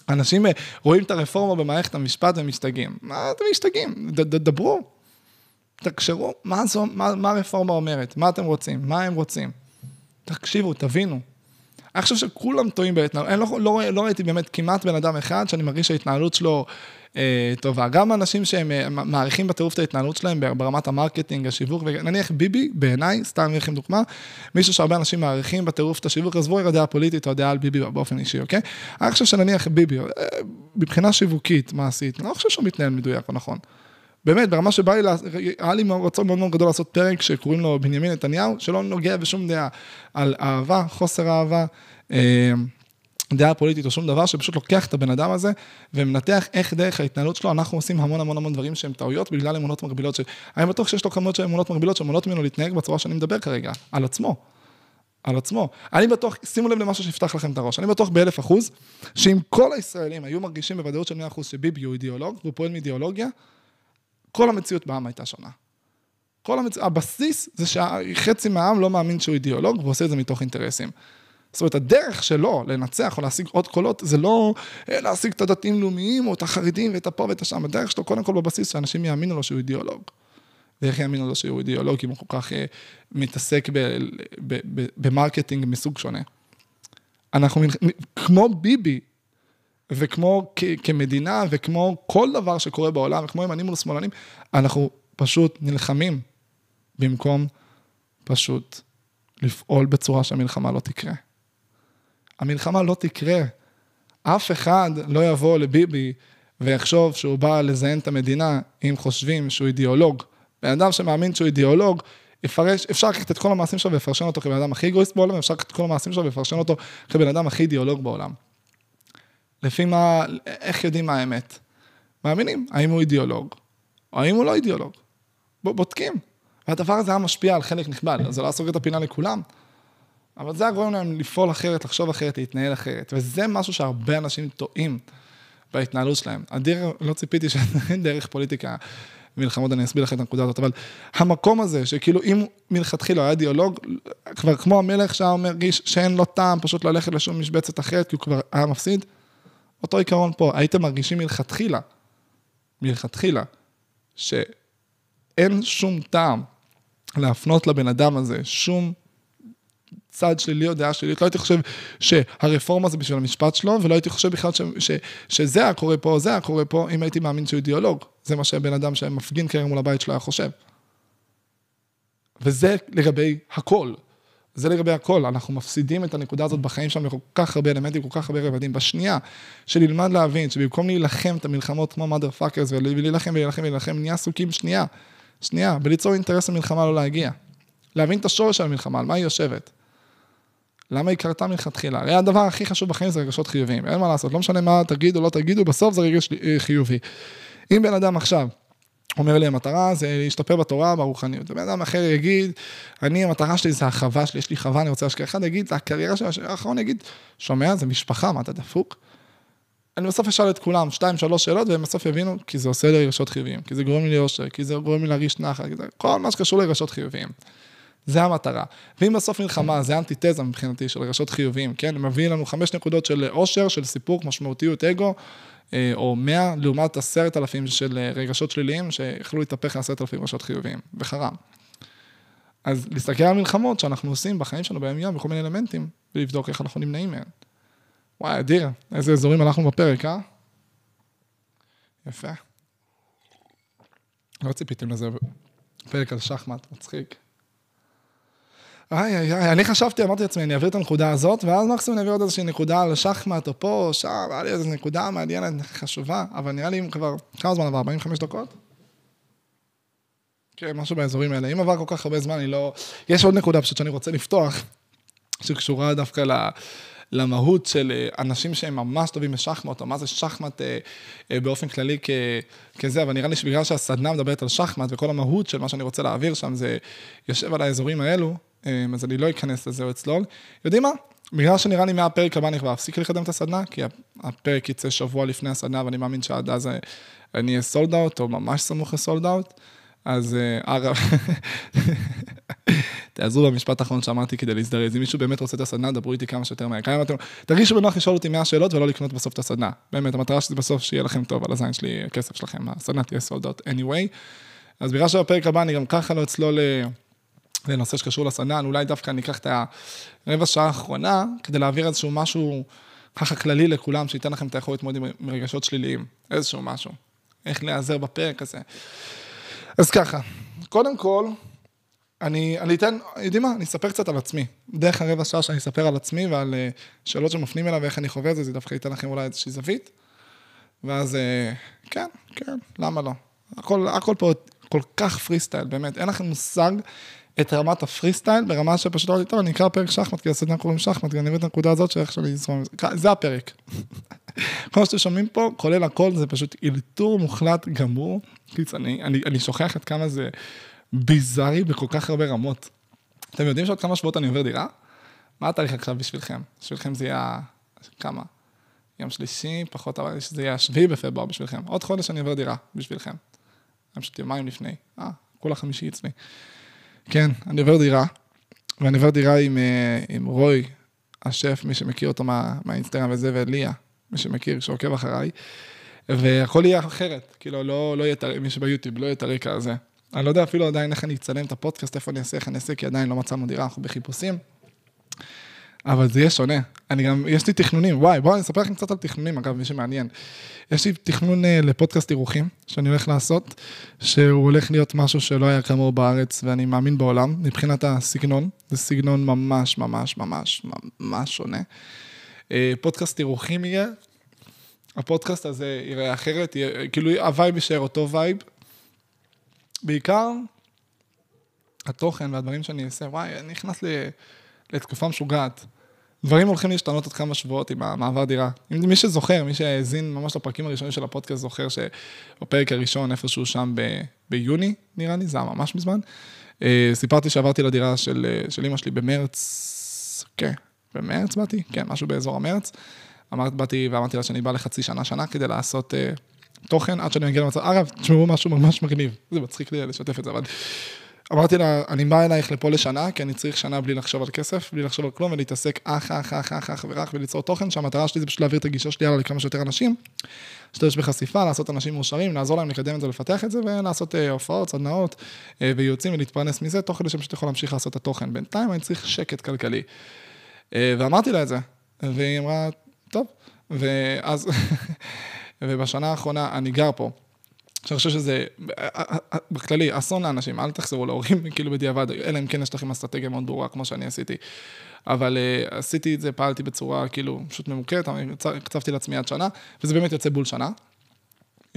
אנשים אה, רואים את הרפורמה במערכת המשפט ומשתגעים. מה אתם משתגעים? דברו, תקשרו, מה, זו, מה, מה הרפורמה אומרת? מה אתם רוצים? מה הם רוצים? תקשיבו, תבינו. אני חושב שכולם טועים בהתנהלות, אני לא, לא, לא ראיתי באמת כמעט בן אדם אחד שאני מרגיש שההתנהלות שלו אה, טובה. גם אנשים שהם אה, מעריכים בטירוף את ההתנהלות שלהם ברמת ה marketing, השיווק, ונניח ביבי, בעיניי, סתם אביא לכם דוגמה, מישהו שהרבה אנשים מעריכים בטירוף את השיווק, עזבו רגע דעה פוליטית או דעה על ביבי באופן אישי, אוקיי? אני חושב שנניח ביבי, אה, מבחינה שיווקית, מעשית, אני לא חושב שהוא מתנהל מדויק או נכון. באמת, ברמה שבא לי, היה לי רצון מאוד מאוד גדול לעשות פרק שקוראים לו בנימין נתניהו, שלא נוגע בשום דעה על אהבה, חוסר אהבה. דעה פוליטית או שום דבר, שפשוט לוקח את הבן אדם הזה ומנתח איך דרך ההתנהלות שלו, אנחנו עושים המון המון המון דברים שהם טעויות בגלל אמונות מגבילות, שאני בטוח שיש לו כמות של אמונות מגבילות שמונעות ממנו להתנהג בצורה שאני מדבר כרגע, על עצמו. על עצמו. אני בטוח, שימו לב למשהו שיפתח לכם את הראש, אני בטוח באלף אחוז, שאם כל הישראלים היו מרגישים בוודאות של 100 אחוז שביבי הוא אידיאולוג, והוא פועל מאידיאולוגיה, כל המציאות בעם הייתה שונה. כל המצ... הבסיס זה שחצי מהעם לא מאמין שהוא אידיאולוג, ועושה את זה מתוך אינטרסים. זאת אומרת, הדרך שלו לנצח או להשיג עוד קולות, זה לא אה, להשיג את הדתיים-לאומיים או את החרדים ואת הפה ואת השם, הדרך שלו קודם כל בבסיס, שאנשים יאמינו לו שהוא אידיאולוג. ואיך יאמינו לו שהוא אידיאולוג, אם הוא כל כך אה, מתעסק ב marketing מסוג שונה. אנחנו, כמו ביבי, וכמו כמדינה, וכמו כל דבר שקורה בעולם, וכמו ימנים מול שמאלנים, אנחנו פשוט נלחמים במקום פשוט לפעול בצורה שהמלחמה לא תקרה. המלחמה לא תקרה. אף אחד לא יבוא לביבי ויחשוב שהוא בא לזיין את המדינה אם חושבים שהוא אידיאולוג. בן אדם שמאמין שהוא אידיאולוג, יפרש, אפשר לקחת את כל המעשים שלו ולפרשן אותו כבן אדם הכי אגואיסט בעולם, אפשר לקחת את כל המעשים שלו ולפרשן אותו כבן אדם הכי אידיאולוג בעולם. לפי מה, איך יודעים מה האמת? מאמינים, האם הוא אידיאולוג, או האם הוא לא אידיאולוג. בודקים. והדבר הזה היה משפיע על חלק נכבד, זה לא סוגר את הפינה לכולם. אבל זה היה גורם להם לפעול אחרת, לחשוב אחרת, להתנהל אחרת. וזה משהו שהרבה אנשים טועים בהתנהלות שלהם. הדרך, לא ציפיתי שאין דרך פוליטיקה מלחמות, אני אסביר לך את הנקודה הזאת, אבל המקום הזה, שכאילו אם מלכתחילה היה דיאלוג, כבר כמו המלך שהיה מרגיש שאין לו טעם פשוט ללכת לשום משבצת אחרת, כי הוא כבר היה מפסיד, אותו עיקרון פה, הייתם מרגישים מלכתחילה, מלכתחילה, שאין שום טעם להפנות לבן אדם הזה שום צד שלילי או דעה שלילית, לא הייתי חושב שהרפורמה זה בשביל המשפט שלו, ולא הייתי חושב בכלל ש, ש, שזה היה קורה פה, או זה היה קורה פה, אם הייתי מאמין שהוא אידיאולוג. זה מה שבן אדם שמפגין כרגע מול הבית שלו היה חושב. וזה לגבי הכל. זה לגבי הכל, אנחנו מפסידים את הנקודה הזאת בחיים שלנו בכל כך הרבה אלמנטים, כל כך הרבה רבדים. בשנייה שנלמד להבין שבמקום להילחם את המלחמות כמו mother fuckers ולהילחם ולהילחם ולהילחם, נהיה עסוקים שנייה, שנייה, בליצור אינטרס למלחמה לא להגיע. להבין את השורש של המלחמה, על מה היא יושבת. למה היא קרתה מלכתחילה? הרי הדבר הכי חשוב בחיים זה רגשות חיוביים, אין מה לעשות, לא משנה מה תגידו, לא תגידו, בסוף זה רגש חיובי. אם בן אדם עכשיו אומר לי, המטרה זה להשתפר בתורה, ברוחניות. ובן אדם אחר יגיד, אני, המטרה שלי זה החווה שלי, יש לי חווה, אני רוצה להשקיע. אחד יגיד, זה הקריירה שלי, האחרון יגיד, שומע, זה משפחה, מה אתה דפוק? אני בסוף אשאל את כולם שתיים, שלוש שאלות, והם בסוף יבינו, כי זה עושה לי רגשות חיוביים, כי זה גורם לי לאושר, כי זה גורם לי להרגיש נחת, כל מה שקשור לרגשות חיוביים. זה המטרה. ואם בסוף מלחמה זה אנטיתזה מבחינתי של רגשות חיוביים, כן? מביא לנו חמש נקודות של אושר, של סיפוק, משמעותיות, אגו, או מאה, לעומת עשרת אלפים של אה, רגשות שליליים, שיכלו להתהפך לעשרת אלפים רגשות חיוביים, וחרם. אז להסתכל על מלחמות שאנחנו עושים בחיים שלנו ביום יום, בכל מיני אלמנטים, ולבדוק איך אנחנו נמנעים מהן. וואי, אדיר, איזה אזורים הלכנו בפרק, אה? יפה. לא ציפיתם לזה פרק על שחמט, מצחיק. איי, איי, איי, אני חשבתי, אמרתי לעצמי, אני אעביר את הנקודה הזאת, ואז מקסימום אני אעביר עוד איזושהי נקודה על שחמט או פה או שם, היה לי איזו נקודה מעניינת, חשובה, אבל נראה לי אם כבר, כמה זמן עבר? 45 דקות? כן, משהו באזורים האלה. אם עבר כל כך הרבה זמן, אני לא... יש עוד נקודה פשוט שאני רוצה לפתוח, שקשורה דווקא ל... למהות של אה, אנשים שהם ממש טובים בשחמט, או מה זה שחמט אה, אה, באופן כללי כ, כזה, אבל נראה לי שבגלל שהסדנה מדברת על שחמט, וכל המהות של מה שאני רוצה להעביר שם, זה יושב על האזורים האלו, אז אני לא אכנס לזה או אצלול. יודעים מה? בגלל שנראה לי מהפרק הבא אני כבר אפסיק לקדם את הסדנה, כי הפרק יצא שבוע לפני הסדנה, ואני מאמין שעד אז אני אהיה סולד אאוט, או ממש סמוך לסולד אאוט. אז אגב, תעזרו במשפט האחרון שאמרתי כדי להזדרז. אם מישהו באמת רוצה את הסדנה, דברו איתי כמה שיותר מהר. כמה אתם... תרגישו בנוח לשאול אותי 100 שאלות ולא לקנות בסוף את הסדנה. באמת, המטרה שלי בסוף שיהיה לכם טוב על הזין שלי, הכסף שלכם, הסדנה תהיה סולד אאוט anyway. אז בגלל שבפרק הבא אני גם ככה לא אצלול זה נושא שקשור לסדנה, אולי דווקא אני אקח את הרבע שעה האחרונה, כדי להעביר איזשהו משהו ככה כללי לכולם, שייתן לכם את היכולת להתמודד עם רגשות שליליים, איזשהו משהו. איך להיעזר בפרק הזה. אז ככה, קודם כל, אני, אני אתן, יודעים מה, אני אספר קצת על עצמי. דרך הרבע שעה שאני אספר על עצמי ועל אה, שאלות שמפנים אליו ואיך אני חווה את זה, זה דווקא ייתן לכם אולי איזושהי זווית. ואז, אה, כן, כן, למה לא? הכל, הכל פה כל כך פרי סטייל, באמת, אין לכם מושג את רמת הפרי סטייל, ברמה שפשוט אמרתי, טוב, אני אקרא פרק שחמט, כי הסדנה קוראים שחמט, אני מבין את הנקודה הזאת שאיך שאני אזרום עם זה. זה הפרק. כל מה שאתם שומעים פה, כולל הכל, זה פשוט אלתור מוחלט גמור. אני, אני, אני שוכח עד כמה זה ביזארי בכל כך הרבה רמות. אתם יודעים שעוד כמה שבועות אני עובר דירה? מה התאריך עכשיו בשבילכם? בשבילכם זה יהיה... כמה? יום שלישי, פחות, אבל שזה יהיה השביעי בפברואר בשבילכם. עוד חודש אני עובר דירה בשבילכם. אני פשוט יומיים לפני. אה, כולה חמישי אצלי. כן, אני עובר דירה, ואני עובר דירה עם, אה, עם רוי, השף, מי שמכיר אותו מה, מהאינסטגרם וזה, וליה, מי שמכיר, שעוקב אחריי, והכל יהיה אחרת, כאילו, לא, לא יהיה, מי שביוטיוב, לא יהיה את הרקע הזה. אני לא יודע אפילו עדיין איך אני אצלם את הפודקאסט, איפה אני אעשה, איך אני אעשה, כי עדיין לא מצאנו דירה, אנחנו בחיפושים. אבל זה יהיה שונה. אני גם, יש לי תכנונים, וואי, בואו אני אספר לכם קצת על תכנונים, אגב, מי שמעניין. יש לי תכנון uh, לפודקאסט אירוחים, שאני הולך לעשות, שהוא הולך להיות משהו שלא היה כמוהו בארץ, ואני מאמין בעולם, מבחינת הסגנון, זה סגנון ממש ממש ממש ממש שונה. אה, פודקאסט אירוחים יהיה, הפודקאסט הזה ייראה אחרת, יהיה, כאילו ה vibe יישאר אותו vibe. בעיקר, התוכן והדברים שאני אעשה, וואי, נכנס ל, לתקופה משוגעת. דברים הולכים להשתנות עוד כמה שבועות עם המעבר דירה. מי שזוכר, מי שהאזין ממש לפרקים הראשונים של הפודקאסט, זוכר שבפרק הראשון, איפשהו שם ב, ביוני, נראה לי, זה היה ממש מזמן, אה, סיפרתי שעברתי לדירה של, של אמא שלי במרץ, כן, במרץ באתי? כן, משהו באזור המרץ. אמרתי, באתי ואמרתי לה שאני בא לחצי שנה, שנה, כדי לעשות uh, תוכן, עד שאני מגיע למצב, אגב, תשמעו משהו ממש מגניב, זה מצחיק לי לשתף את זה, אבל... אמרתי לה, אני בא אלייך לפה לשנה, כי אני צריך שנה בלי לחשוב על כסף, בלי לחשוב על כלום, ולהתעסק אח, אח, אח, אח, אח ורק וליצור תוכן, שהמטרה שלי זה פשוט להעביר את הגישה שלי הלאה לכמה שיותר אנשים, להשתמש בחשיפה, לעשות אנשים מאושרים, לעזור להם לקדם את זה, לפתח את זה, ולעשות uh, הופעות, סדנאות uh, וייעוצים ולהתפרנס מזה, תוך כדי שפשוט יכול להמשיך לעשות את התוכן. בינתיים אני צריך שקט כלכלי. Uh, ואמרתי לה את זה, והיא אמרה, טוב, ואז, ובשנה האחרונה אני גר פה. שאני חושב שזה, בכללי, אסון לאנשים, אל תחזרו להורים, כאילו בדיעבד, אלא אם כן יש לכם אסטרטגיה מאוד ברורה, כמו שאני עשיתי. אבל uh, עשיתי את זה, פעלתי בצורה כאילו פשוט ממוקדת, קצבתי לעצמי עד שנה, וזה באמת יוצא בול שנה. Uh,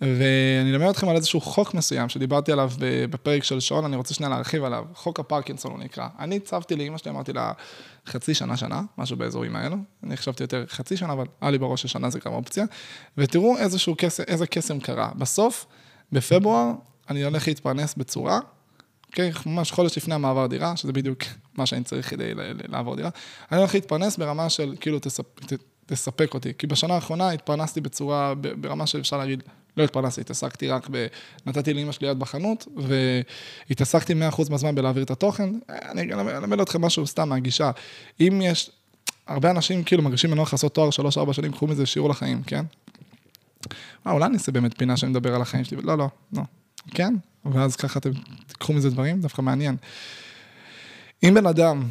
ואני אלמד אתכם על איזשהו חוק מסוים שדיברתי עליו בפרק של שון, אני רוצה שנייה להרחיב עליו, חוק הפרקינסון הוא נקרא. אני הצבתי לאמא שלי, אמרתי לה, חצי שנה, שנה, משהו באזורים האלו. אני חשבתי יותר חצי שנה, אבל היה לי בראש ששנה זה גם אופציה. ותראו איזשהו קסם, איזה קסם קרה. בסוף, בפברואר, אני הולך להתפרנס בצורה, אוקיי, ממש חודש לפני המעבר דירה, שזה בדיוק מה שאני צריך כדי לעבור דירה. אני הולך להתפרנס ברמה של, כאילו, תספ... תספק אותי. כי בשנה האחרונה התפרנסתי בצורה, ברמה שאפשר להגיד, לא התפרנסתי, התעסקתי רק ב... נתתי לאמא שלי יד בחנות, והתעסקתי 100% מהזמן בלהעביר את התוכן. אני אלמד אתכם משהו סתם מהגישה. אם יש, הרבה אנשים כאילו מרגישים בנוח לעשות תואר 3-4 שנים, קחו מזה שיעור לחיים, כן? אה, אולי אני אעשה באמת פינה שאני מדבר על החיים שלי, לא, לא, לא. כן? ואז ככה אתם תיקחו מזה דברים, דווקא מעניין. אם בן אדם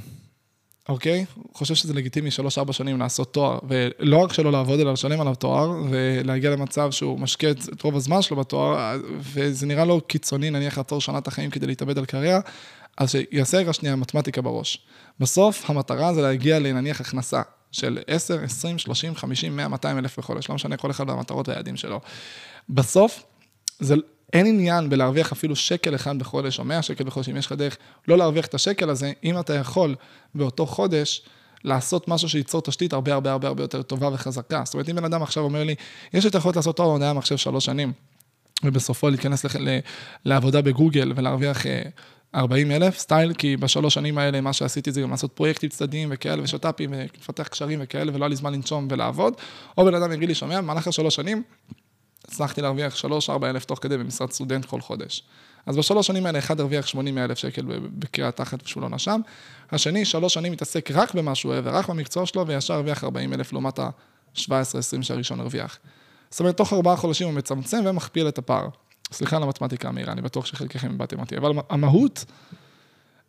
אוקיי? חושב שזה לגיטימי שלוש-ארבע שנים לעשות תואר, ולא רק שלא לעבוד, אלא לשלם עליו תואר, ולהגיע למצב שהוא משקיע את רוב הזמן שלו בתואר, וזה נראה לו קיצוני, נניח לעצור שנה את החיים כדי להתאבד על קריירה, אז שיעשה רגע שנייה מתמטיקה בראש. בסוף המטרה זה להגיע לנניח הכנסה של 10, 20, 30, 50, 100, 200 אלף בחודש, לא משנה כל אחד מהמטרות והיעדים שלו. בסוף, זה, אין עניין בלהרוויח אפילו שקל אחד בחודש, או 100 שקל בחודש, אם יש לך דרך לא להרוויח את השקל הזה, אם אתה יכול באותו חודש לעשות משהו שייצור תשתית הרבה הרבה הרבה הרבה יותר טובה וחזקה. זאת אומרת, אם בן אדם עכשיו אומר לי, יש לי את היכולת לעשות תואר במדעי המחשב שלוש שנים, ובסופו להיכנס לח... לעבודה בגוגל ולהרוויח 40 אה, אלף, סטייל, כי בשלוש שנים האלה מה שעשיתי זה גם לעשות פרויקטים צדדיים וכאלה ושת"פים ולפתח קשרים וכאלה, ולא היה לי זמן לנשום ולעבוד, או בן אדם יגיד לי, שומע, במהלך השלוש שנים, הצלחתי להרוויח 3-4 אלף תוך כדי במשרד סטודנט כל חודש. אז בשלוש שנים האלה, אחד הרוויח 80 אלף שקל בקריאה תחת ושהוא לא נשם, השני, שלוש שנים מתעסק רק במה שהוא אוהב ורק במקצוע שלו, וישר הרוויח 40 אלף לעומת ה-17-20 שהראשון הרוויח. זאת אומרת, תוך ארבעה חודשים הוא מצמצם ומכפיל את הפער. סליחה על המתמטיקה המהירה, אני בטוח שחלקכם איבדתם אותי, אבל המהות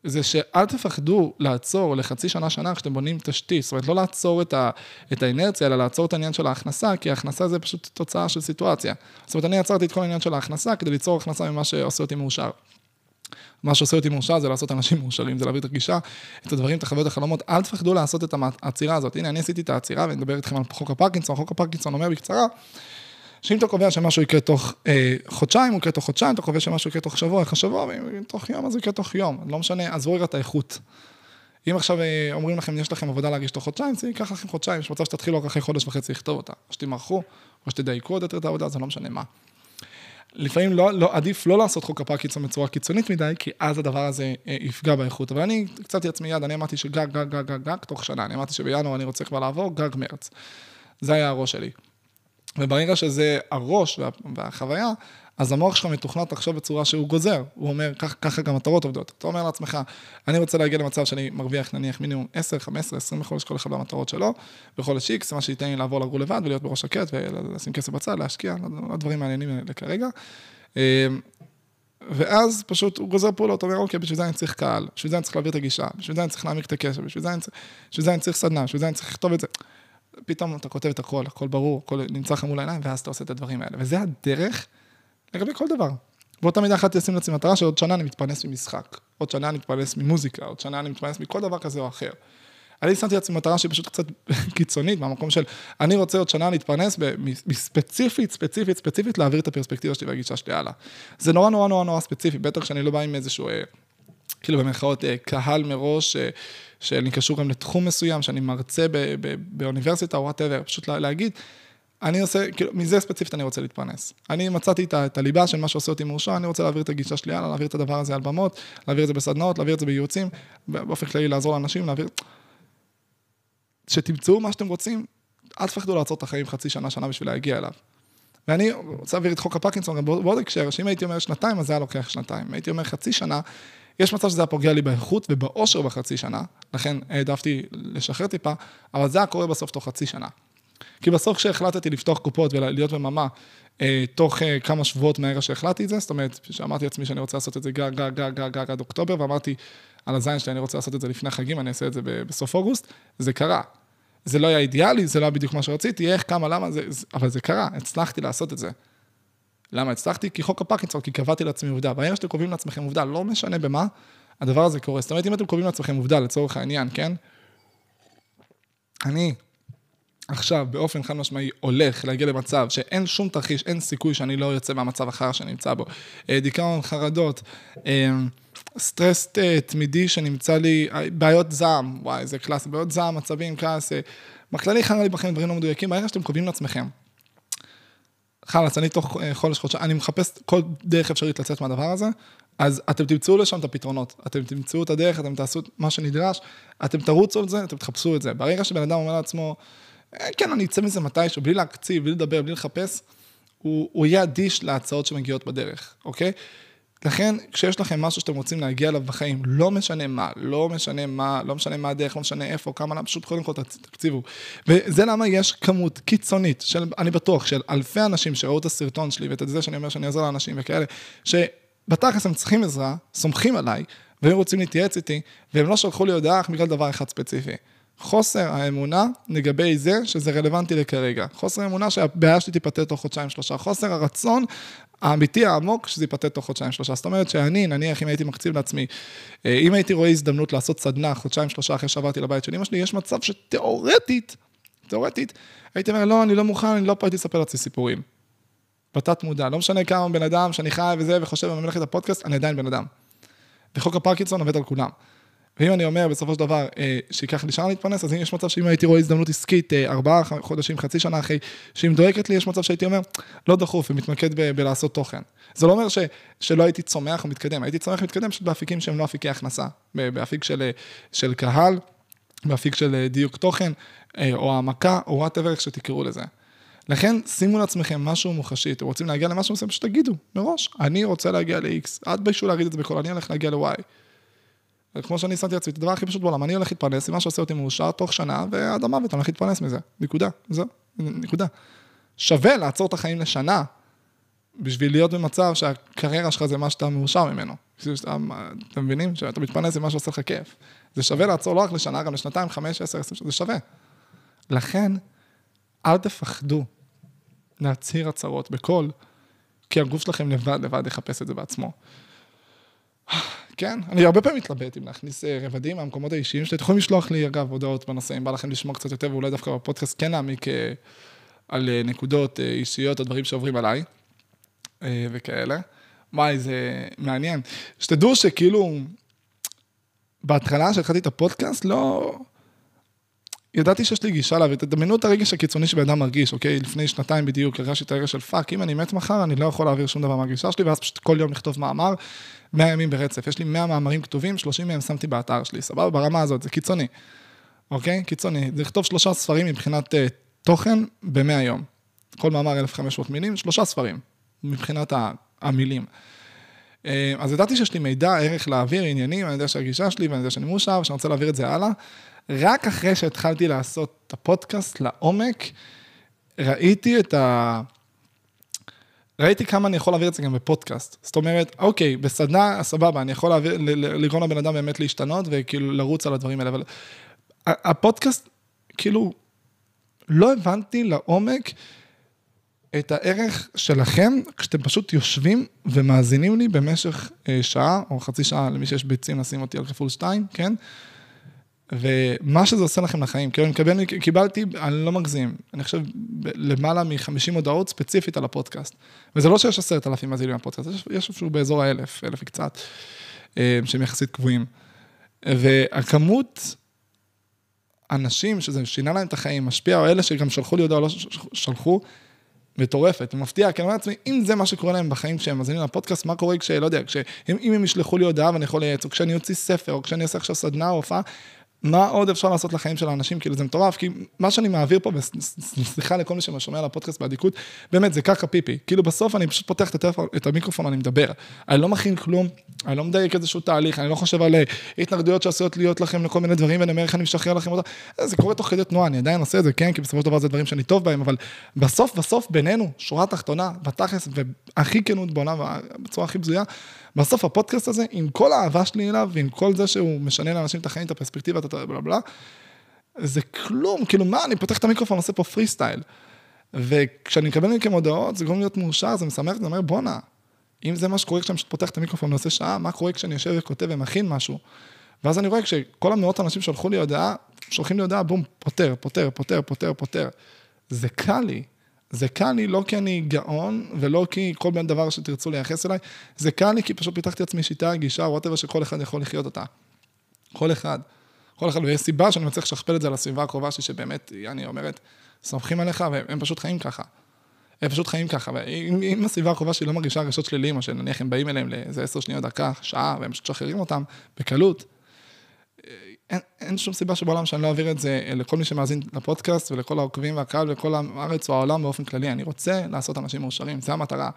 זה שאל תפחדו לעצור לחצי שנה, שנה, כשאתם בונים תשתית. זאת אומרת, לא לעצור את, ה, את האינרציה, אלא לעצור את העניין של ההכנסה, כי ההכנסה זה פשוט תוצאה של סיטואציה. זאת אומרת, אני עצרתי את כל העניין של ההכנסה כדי ליצור הכנסה ממה שעושה אותי מאושר. מה שעושה אותי מאושר זה לעשות אנשים מאושרים, זה להביא את הגישה, את הדברים, את החוויות, החלומות. אל תפחדו לעשות את העצירה הזאת. הנה, אני עשיתי את העצירה ואני מדבר איתכם על חוק הפרקינסון. חוק הפרקינסון אומר בקצרה, שאם אתה קובע שמשהו יקרה תוך אה, חודשיים, הוא יקרה תוך חודשיים, אתה קובע שמשהו יקרה תוך שבוע, איך השבוע, ואם תוך יום, אז הוא יקרה תוך יום. לא משנה, עזבו רגע את האיכות. אם עכשיו אה, אומרים לכם, יש לכם עבודה להגיש תוך חודשיים, זה ייקח לכם חודשיים, יש מצב שתתחילו רק אחרי חודש וחצי לכתוב אותה. או שתמרחו, או שתדייקו עוד יותר את העבודה, זה לא משנה מה. לפעמים לא, לא, עדיף לא לעשות חוק הפרקינסון בצורה קיצונית מדי, כי אז הדבר הזה אה, יפגע באיכות. אבל אני קצת לעצמי יד, אני אמרתי שגג, גג, גג, גג, גג, תוך שנה. אני אמרתי שבינואר אני רוצה כבר לעבור, גג מרץ. זה היה הראש שלי. וברגע שזה הראש וה, והחוויה, אז המוח שלך מתוכנת לחשוב בצורה שהוא גוזר. הוא אומר, כך, ככה גם מטרות עובדות. אתה אומר לעצמך, אני רוצה להגיע למצב שאני מרוויח נניח מינימום 10, 15, 20 בחודש, כל אחד במטרות שלו, בחודש X, מה שייתן לי לעבור לגור לבד ולהיות בראש שקט ולשים כסף בצד, להשקיע, הדברים מעניינים האלה כרגע. אמ, ואז פשוט הוא גוזר פעולות, אומר, אוקיי, בשביל זה אני צריך קהל, בשביל זה אני צריך להעביר את הגישה, בשביל זה אני צריך להעמיק את הקשר, בשביל זה אני צריך סדנה, בשביל זה אני צריך לכתוב את זה. פתאום אתה כותב את הכל, הכל ברור, הכל נמצא לך מול העיניים, ואז אתה עושה את הדברים האלה. וזה הדרך לגבי כל דבר. באותה מידה אחת תשים לעצמי מטרה שעוד שנה אני מתפרנס ממשחק, עוד שנה אני מתפרנס ממוזיקה, עוד שנה אני מתפרנס מכל דבר כזה או אחר. אני שמתי לעצמי מטרה שהיא פשוט קצת קיצונית, מהמקום של, אני רוצה עוד שנה להתפרנס ספציפית, ספציפית, ספציפית, להעביר את הפרספקטיבה שלי והגישה שלי הלאה. זה נורא נורא נורא נורא ספציפי, בטח שאני לא בא עם איזשהו, אה, כאילו במרכאות, אה, קהל מראש, אה, שאני קשור גם לתחום מסוים, שאני מרצה באוניברסיטה או whatever, פשוט להגיד, אני עושה, כאילו, מזה ספציפית אני רוצה להתפרנס. אני מצאתי את, את הליבה של מה שעושה אותי מאושר, אני רוצה להעביר את הגישה שלי הלאה, להעביר את הדבר הזה על במות, להעביר את זה בסדנאות, להעביר את זה בייעוצים, באופן כללי לעזור לאנשים, להעביר... שתמצאו מה שאתם רוצים, אל תפחדו לעצור את החיים חצי שנה, שנה בשביל להגיע אליו. ואני רוצה להעביר את חוק הפרקינסון גם בעוד הקשר, שאם הייתי אומר שנתיים, אז זה היה לוקח שנתיים. הייתי אומר חצי שנה, יש מצב שזה היה פוגע לי באיכות ובאושר בחצי שנה, לכן העדפתי לשחרר טיפה, אבל זה היה קורה בסוף תוך חצי שנה. כי בסוף כשהחלטתי לפתוח קופות ולהיות בממה, אה, תוך אה, כמה שבועות מהרגע שהחלטתי את זה, זאת אומרת, שאמרתי לעצמי שאני רוצה לעשות את זה גג, גג, גג, גג, גג עד אוקטובר, ואמרתי על הזין שלי, אני רוצה לעשות את זה לפני חגים, אני אעשה את זה בסוף אוגוסט, זה קרה. זה לא היה אידיאלי, זה לא היה בדיוק מה שרציתי, איך, כמה, למה, זה, אבל זה קרה, הצלחתי לעשות את זה. למה הצלחתי? כי חוק הפרקינסון, כי קבעתי לעצמי עובדה. ברגע שאתם קובעים לעצמכם עובדה, לא משנה במה, הדבר הזה קורה. זאת אומרת, אם אתם קובעים לעצמכם עובדה, לצורך העניין, כן? אני עכשיו באופן חד משמעי הולך להגיע למצב שאין שום תרחיש, אין סיכוי שאני לא יוצא מהמצב אחר שאני נמצא בו. אה, דיכאון, חרדות, אה, סטרס אה, תמידי שנמצא לי, בעיות זעם, וואי, זה קלאסי, בעיות זעם, מצבים, כעס, בכללי חרא לי בחיים דברים לא מדויקים, ברגע שאתם קובעים לעצמכם. חלאס, אני תוך חודש, חודשיים, אני מחפש כל דרך אפשרית לצאת מהדבר הזה, אז אתם תמצאו לשם את הפתרונות, אתם תמצאו את הדרך, אתם תעשו מה שנדרש, אתם תרוצו על זה, אתם תחפשו את זה. ברגע שבן אדם אומר לעצמו, אה, כן, אני אצא מזה מתישהו, בלי להקציב, בלי לדבר, בלי לחפש, הוא, הוא יהיה אדיש להצעות שמגיעות בדרך, אוקיי? לכן, כשיש לכם משהו שאתם רוצים להגיע אליו בחיים, לא משנה מה, לא משנה מה, לא משנה מה הדרך, לא משנה איפה, כמה, למה, פשוט קודם כל תקציבו. וזה למה יש כמות קיצונית של, אני בטוח, של אלפי אנשים שראו את הסרטון שלי ואת זה שאני אומר שאני אעזור לאנשים וכאלה, שבתכלס הם צריכים עזרה, סומכים עליי, והם רוצים להתייעץ איתי, והם לא שלחו לי הודעה בגלל דבר אחד ספציפי. חוסר האמונה לגבי זה שזה רלוונטי לכרגע. חוסר האמונה שהבעיה שלי תיפטר תוך חודשיים שלושה. חוסר הרצון האמיתי העמוק שזה ייפטר תוך חודשיים שלושה. זאת אומרת שאני, נניח אם הייתי מקציב לעצמי, אה, אם הייתי רואה הזדמנות לעשות סדנה חודשיים שלושה אחרי שעברתי לבית של אמא שלי, יש מצב שתאורטית, תאורטית, הייתי אומר, לא, אני לא מוכן, אני לא פה הייתי לספר לעצמי סיפורים. בתת מודע, לא משנה כמה בן אדם שאני חי וזה וחושב וממלך את הפודקאסט, אני עדיין בן אדם. וחוק הפרקינסון עובד על כולם. ואם אני אומר בסופו של דבר אה, שייקח לי שנה להתפרנס, אז אם יש מצב שאם הייתי רואה הזדמנות עסקית אה, ארבעה חודשים, חצי שנה אחרי, שהיא מדויקת לי, יש מצב שהייתי אומר, לא דחוף, ומתמקד ב- בלעשות תוכן. זה לא אומר ש, שלא הייתי צומח ומתקדם, הייתי צומח ומתקדם פשוט באפיקים שהם לא אפיקי הכנסה, באפיק של, של קהל, באפיק של דיוק תוכן, אה, או העמקה, או whatever, איך שתקראו לזה. לכן, שימו לעצמכם משהו מוחשי, אתם רוצים להגיע למשהו מסוים, פשוט תגידו, מראש, אני רוצה להגיע ל-X, אל תביישו להגיד את זה בקול, אני הולך להגיע ל-Y. כמו שאני שמתי לעצמי, את הדבר הכי פשוט בעולם, אני הולך להתפרנס מה שעושה אותי מאושר תוך שנה, ועד המוות אני הולך להתפרנס מזה. נקודה. זהו, נקודה. שווה לעצור את החיים לשנה, בשביל להיות במצב שהקריירה שלך זה מה שאתה מאושר ממנו. אתם מבינים? שאתה מתפרנס עם מה שעושה לך כיף. זה שווה לעצור לא רק לשנה, גם לשנתיים, חמש, עשר, עשר, זה שווה. לכן, אל תפחדו להצהיר הצהרות בקול, כי הגוף שלכם לבד, לבד יחפש את זה בעצמו. כן, אני הרבה פעמים מתלבט אם להכניס אה, רבדים מהמקומות האישיים שאתם יכולים לשלוח לי, אגב, הודעות בנושא, אם בא לכם לשמוע קצת יותר, ואולי דווקא בפודקאסט כן להעמיק אה, על אה, נקודות אישיות או דברים שעוברים עליי, וכאלה. וואי, זה מעניין. שתדעו שכאילו, בהתחלה שהתחלתי את הפודקאסט, לא... ידעתי שיש לי גישה להעביר, תדמיינו את הרגש הקיצוני שבן אדם מרגיש, אוקיי? לפני שנתיים בדיוק הרגשתי את הרגש של fuck, אם אני מת מחר, אני לא יכול להעביר שום דבר מהגישה שלי, ואז פשוט כל יום לכתוב מאמר, 100 ימים ברצף. יש לי 100 מאמרים כתובים, 30 מהם שמתי באתר שלי, סבבה? ברמה הזאת, זה קיצוני, אוקיי? קיצוני. זה לכתוב שלושה ספרים מבחינת uh, תוכן ב-100 יום. כל מאמר 1,500 מילים, שלושה ספרים, מבחינת המילים. Uh, אז ידעתי שיש לי מידע, ערך להעביר, עניינים, אני יודע שהגישה שלי ואני יודע שאני מאושר, ושאני רוצה להעביר את זה הלאה. רק אחרי שהתחלתי לעשות את הפודקאסט לעומק, ראיתי את ה... ראיתי כמה אני יכול להעביר את זה גם בפודקאסט. זאת אומרת, אוקיי, בסדנה, סבבה, אני יכול להעביר, לגרום לבן אדם באמת להשתנות וכאילו לרוץ על הדברים האלה, אבל הפודקאסט, כאילו, לא הבנתי לעומק את הערך שלכם כשאתם פשוט יושבים ומאזינים לי במשך אה, שעה או חצי שעה, למי שיש ביצים לשים אותי על כפול שתיים, כן? ומה שזה עושה לכם לחיים, כאילו אני מקבל, קיבלתי, אני לא מגזים, אני חושב למעלה מ-50 הודעות ספציפית על הפודקאסט. וזה לא שיש עשרת אלפים מאזינים לפודקאסט, יש, יש אפילו באזור האלף, אלף וקצת, אה, שהם יחסית קבועים. והכמות אנשים שזה שינה להם את החיים, משפיע, או אלה שגם שלחו לי הודעה, לא שלחו, מטורפת, מפתיע, כי אני אומר לעצמי, אם זה מה שקורה להם בחיים כשהם מאזינים לפודקאסט, מה קורה כש... לא יודע, כש... אם, אם הם ישלחו לי הודעה ואני יכול לייעץ, או כשאני אוציא ספר, או כשאני אעשה עכשיו סדנה או הופעה, מה עוד אפשר לעשות לחיים של האנשים, כאילו זה מטורף, כי מה שאני מעביר פה, וסליחה לכל מי ששומע על הפודקאסט באדיקות, באמת זה קרקע פיפי, כאילו בסוף אני פשוט פותח את, הטלפון, את המיקרופון, אני מדבר, אני לא מכין כלום, אני לא מדייק איזשהו תהליך, אני לא חושב על אה, התנגדויות שעשויות להיות לכם לכל מיני דברים, ואני אומר איך אני משחרר לכם אותה, זה קורה תוך כדי תנועה, אני עדיין עושה את זה, כן, כי בסופו של דבר זה דברים שאני טוב בהם, אבל בסוף, בסוף, בינינו, שורה תחתונה, בתכלס, והכי כנות בעולם, בצורה הכי בזויה, בסוף הפודקאסט הזה, עם כל האהבה שלי אליו, ועם כל זה שהוא משנה לאנשים את החיים, את הפרספקטיבה, את בלה בלה, זה כלום, כאילו מה, אני פותח את המיקרופון, עושה פה פרי סטייל. וכשאני מקבל מכם הודעות, זה גורם להיות מאושר, זה משמח, זה אומר, בואנה, אם זה מה שקורה כשאני פותח את המיקרופון ועושה שעה, מה קורה כשאני יושב וכותב ומכין משהו? ואז אני רואה כשכל המאות אנשים שלחו לי הודעה, שולחים לי הודעה, בום, פותר, פותר, פותר, פותר, פותר. זה קל לי, זה קל לי לא כי אני גאון, ולא כי כל בן דבר שתרצו לייחס אליי, זה קל לי כי פשוט פיתחתי עצמי שיטה, גישה, whatever שכל אחד יכול לחיות אותה. כל אחד. כל אחד, ויש סיבה שאני מצליח לשכפל את זה לסביבה הקרובה שלי, שבאמת, אני אומר, סומכים עליך, והם פשוט חיים ככה. הם פשוט חיים ככה, ואם הסביבה הקרובה שלי לא מרגישה רגשות שליליים, או שנניח הם באים אליהם לאיזה עשר שניות, דקה, שעה, והם פשוט משחררים אותם בקלות, אין, אין שום סיבה שבעולם שאני לא אעביר את זה לכל מי שמאזין לפודקאסט ולכל העוקבים והקהל ולכל הארץ או העולם באופן כללי. אני רוצה לעשות אנשים מאושרים, זו המטרה.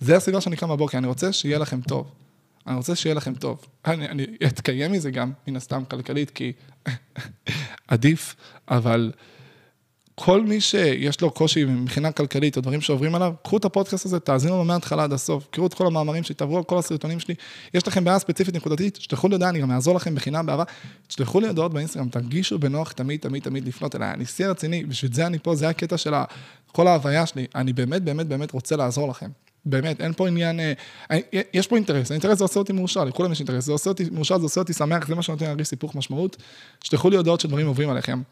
זה הסיבה שאני קם בבוקר, אני רוצה שיהיה לכם טוב. אני רוצה שיהיה לכם טוב. אני, אני אתקיים מזה גם, מן הסתם כלכלית, כי עדיף, אבל... כל מי שיש לו קושי מבחינה כלכלית או דברים שעוברים עליו, קחו את הפודקאסט הזה, תאזינו לו מההתחלה עד הסוף, קראו את כל המאמרים שלי, תעברו על כל הסרטונים שלי, יש לכם בעיה ספציפית נקודתית, תשלחו לי הודעה, אני גם אעזור לכם בחינם באהבה, תשלחו לי הודעות באינסטגרם, תרגישו בנוח תמיד, תמיד, תמיד לפנות אליי, אני שיא רציני, בשביל זה אני פה, זה הקטע של כל ההוויה שלי, אני באמת, באמת, באמת רוצה לעזור לכם. באמת, אין פה עניין, אה, יש פה אינטרס, האינטרס זה עושה אותי מאושר, לכולם יש אינטרס, זה עושה אותי מאושר, זה עושה אותי שמח, זה מה שנותן להרגיש סיפוך משמעות. תשלחו לי הודעות שדברים עוברים עליכם.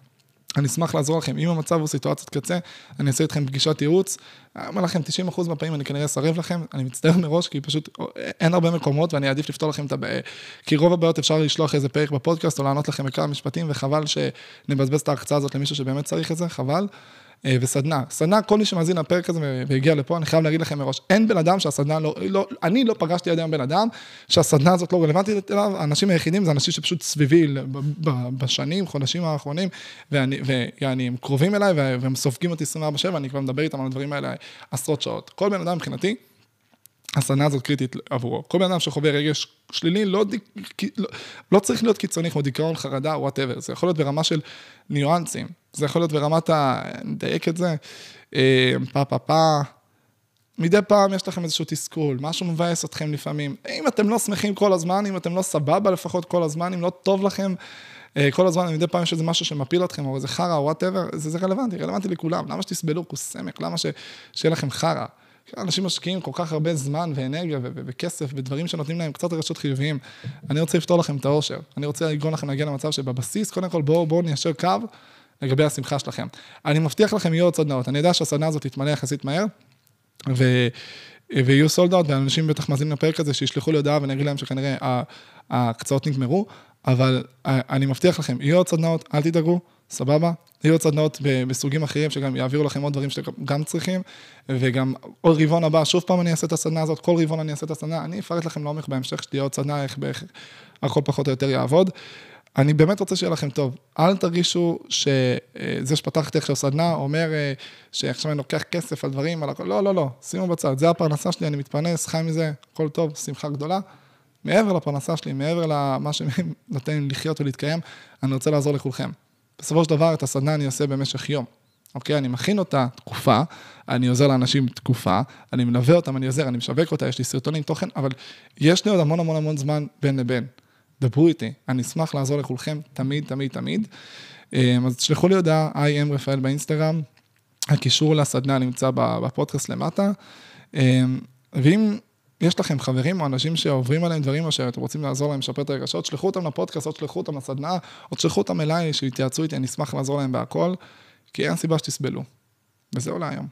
אני אשמח לעזור לכם. אם המצב הוא סיטואציית קצה, אני אעשה איתכם פגישת ייעוץ. אני אומר לכם, 90% מהפעמים אני כנראה אסרב לכם, אני מצטער מראש, כי פשוט אין הרבה מקומות ואני אעדיף לפתור לכם את הבעיה. כי רוב הבעיות אפשר לשלוח איזה פרק בפודקאסט או לענות לכם בכמה משפטים, וחבל שנבזבז את ההרצאה הזאת למישהו שבאמת צריך את זה, חבל. אה, וסדנה. סדנה, כל מי שמאזין לפרק הזה והגיע לפה, אני חייב להגיד לכם מראש, אין בן אדם שהסדנה לא, לא אני לא פגשתי עד היום בן אדם שהסדנה הזאת לא רלוונטית אליו, האנשים היחידים זה אנשים שפשוט סביבי בשנים, חודשים האחרונים, ואני, ואני, הם קרובים אליי והם סופגים אותי 24/7, אני כבר מדבר איתם על הדברים האלה עשרות שעות. כל בן אדם מבחינתי, הסדנה הזאת קריטית עבורו. כל בן אדם שחווה רגש שלילי, לא, לא, לא צריך להיות קיצוני כמו דיכאון, חרדה, whatever, זה יכול להיות ברמה של ניואנסים, זה יכול להיות ברמת ה... נדייק את זה, אה, פה פה פה, מדי פעם יש לכם איזשהו תסכול, משהו מבאס אתכם לפעמים. אם אתם לא שמחים כל הזמן, אם אתם לא סבבה לפחות כל הזמן, אם לא טוב לכם אה, כל הזמן, מדי פעם יש איזה משהו שמפיל אתכם, או איזה חרא, whatever, זה, זה רלוונטי, רלוונטי לכולם. למה שתסבלו כוסמק? למה ש... שיהיה לכם חרא? אנשים משקיעים כל כך הרבה זמן ואנרגיה וכסף ודברים שנותנים להם קצת רגשות חיוביים. אני רוצה לפתור לכם את האושר. אני רוצה לגרום לכם להגיע למצב שבבסיס, קודם כל בואו בוא ניישר קו לגבי השמחה שלכם. אני מבטיח לכם, יהיו עוד סדנאות. אני יודע שהסדנה הזאת תתמלא יחסית מהר, ו... ויהיו סולדות, ואנשים בטח מאזינים לפרק הזה, שישלחו לי הודעה ואני אגיד להם שכנראה ההקצאות נגמרו, אבל אני מבטיח לכם, יהיו עוד סדנאות, אל תדאגו, סבבה? יהיו עוד סדנאות בסוגים אחרים שגם יעבירו לכם עוד דברים שאתם גם צריכים, וגם עוד רבעון הבא, שוב פעם אני אעשה את הסדנה הזאת, כל רבעון אני אעשה את הסדנה, אני אפרט לכם לעומק בהמשך שתהיה עוד סדנה, איך בערך הכל פחות או יותר יעבוד. אני באמת רוצה שיהיה לכם טוב. אל תרגישו שזה שפתחתי עכשיו סדנה אומר אה, שעכשיו אני לוקח כסף על דברים, על הכל, לא, לא, לא, שימו בצד, זה הפרנסה שלי, אני מתפרנס, חי מזה, הכל טוב, שמחה גדולה. מעבר לפרנסה שלי, מעבר למה שנותן לי לחיות ולהתקיים, אני רוצה לעזור לכולכם. בסופו של דבר, את הסדנה אני עושה במשך יום. אוקיי? אני מכין אותה תקופה, אני עוזר לאנשים תקופה, אני מלווה אותם, אני עוזר, אני משווק אותה, יש לי סרטונים, תוכן, אבל יש לי עוד המון המון המון זמן בין לבין. דברו איתי, אני אשמח לעזור לכולכם תמיד, תמיד, תמיד. אמ, אז תשלחו לי הודעה, I am רפאל באינסטגרם, הקישור לסדנה נמצא בפודקאסט למטה. אמ, ואם יש לכם חברים או אנשים שעוברים עליהם דברים, או שאתם רוצים לעזור להם לשפר את הרגשות, שלחו אותם לפודקאסט, או שלחו אותם לסדנה, או תשלחו אותם אליי, שיתייעצו איתי, אני אשמח לעזור להם בהכל, כי אין סיבה שתסבלו. וזהו להיום.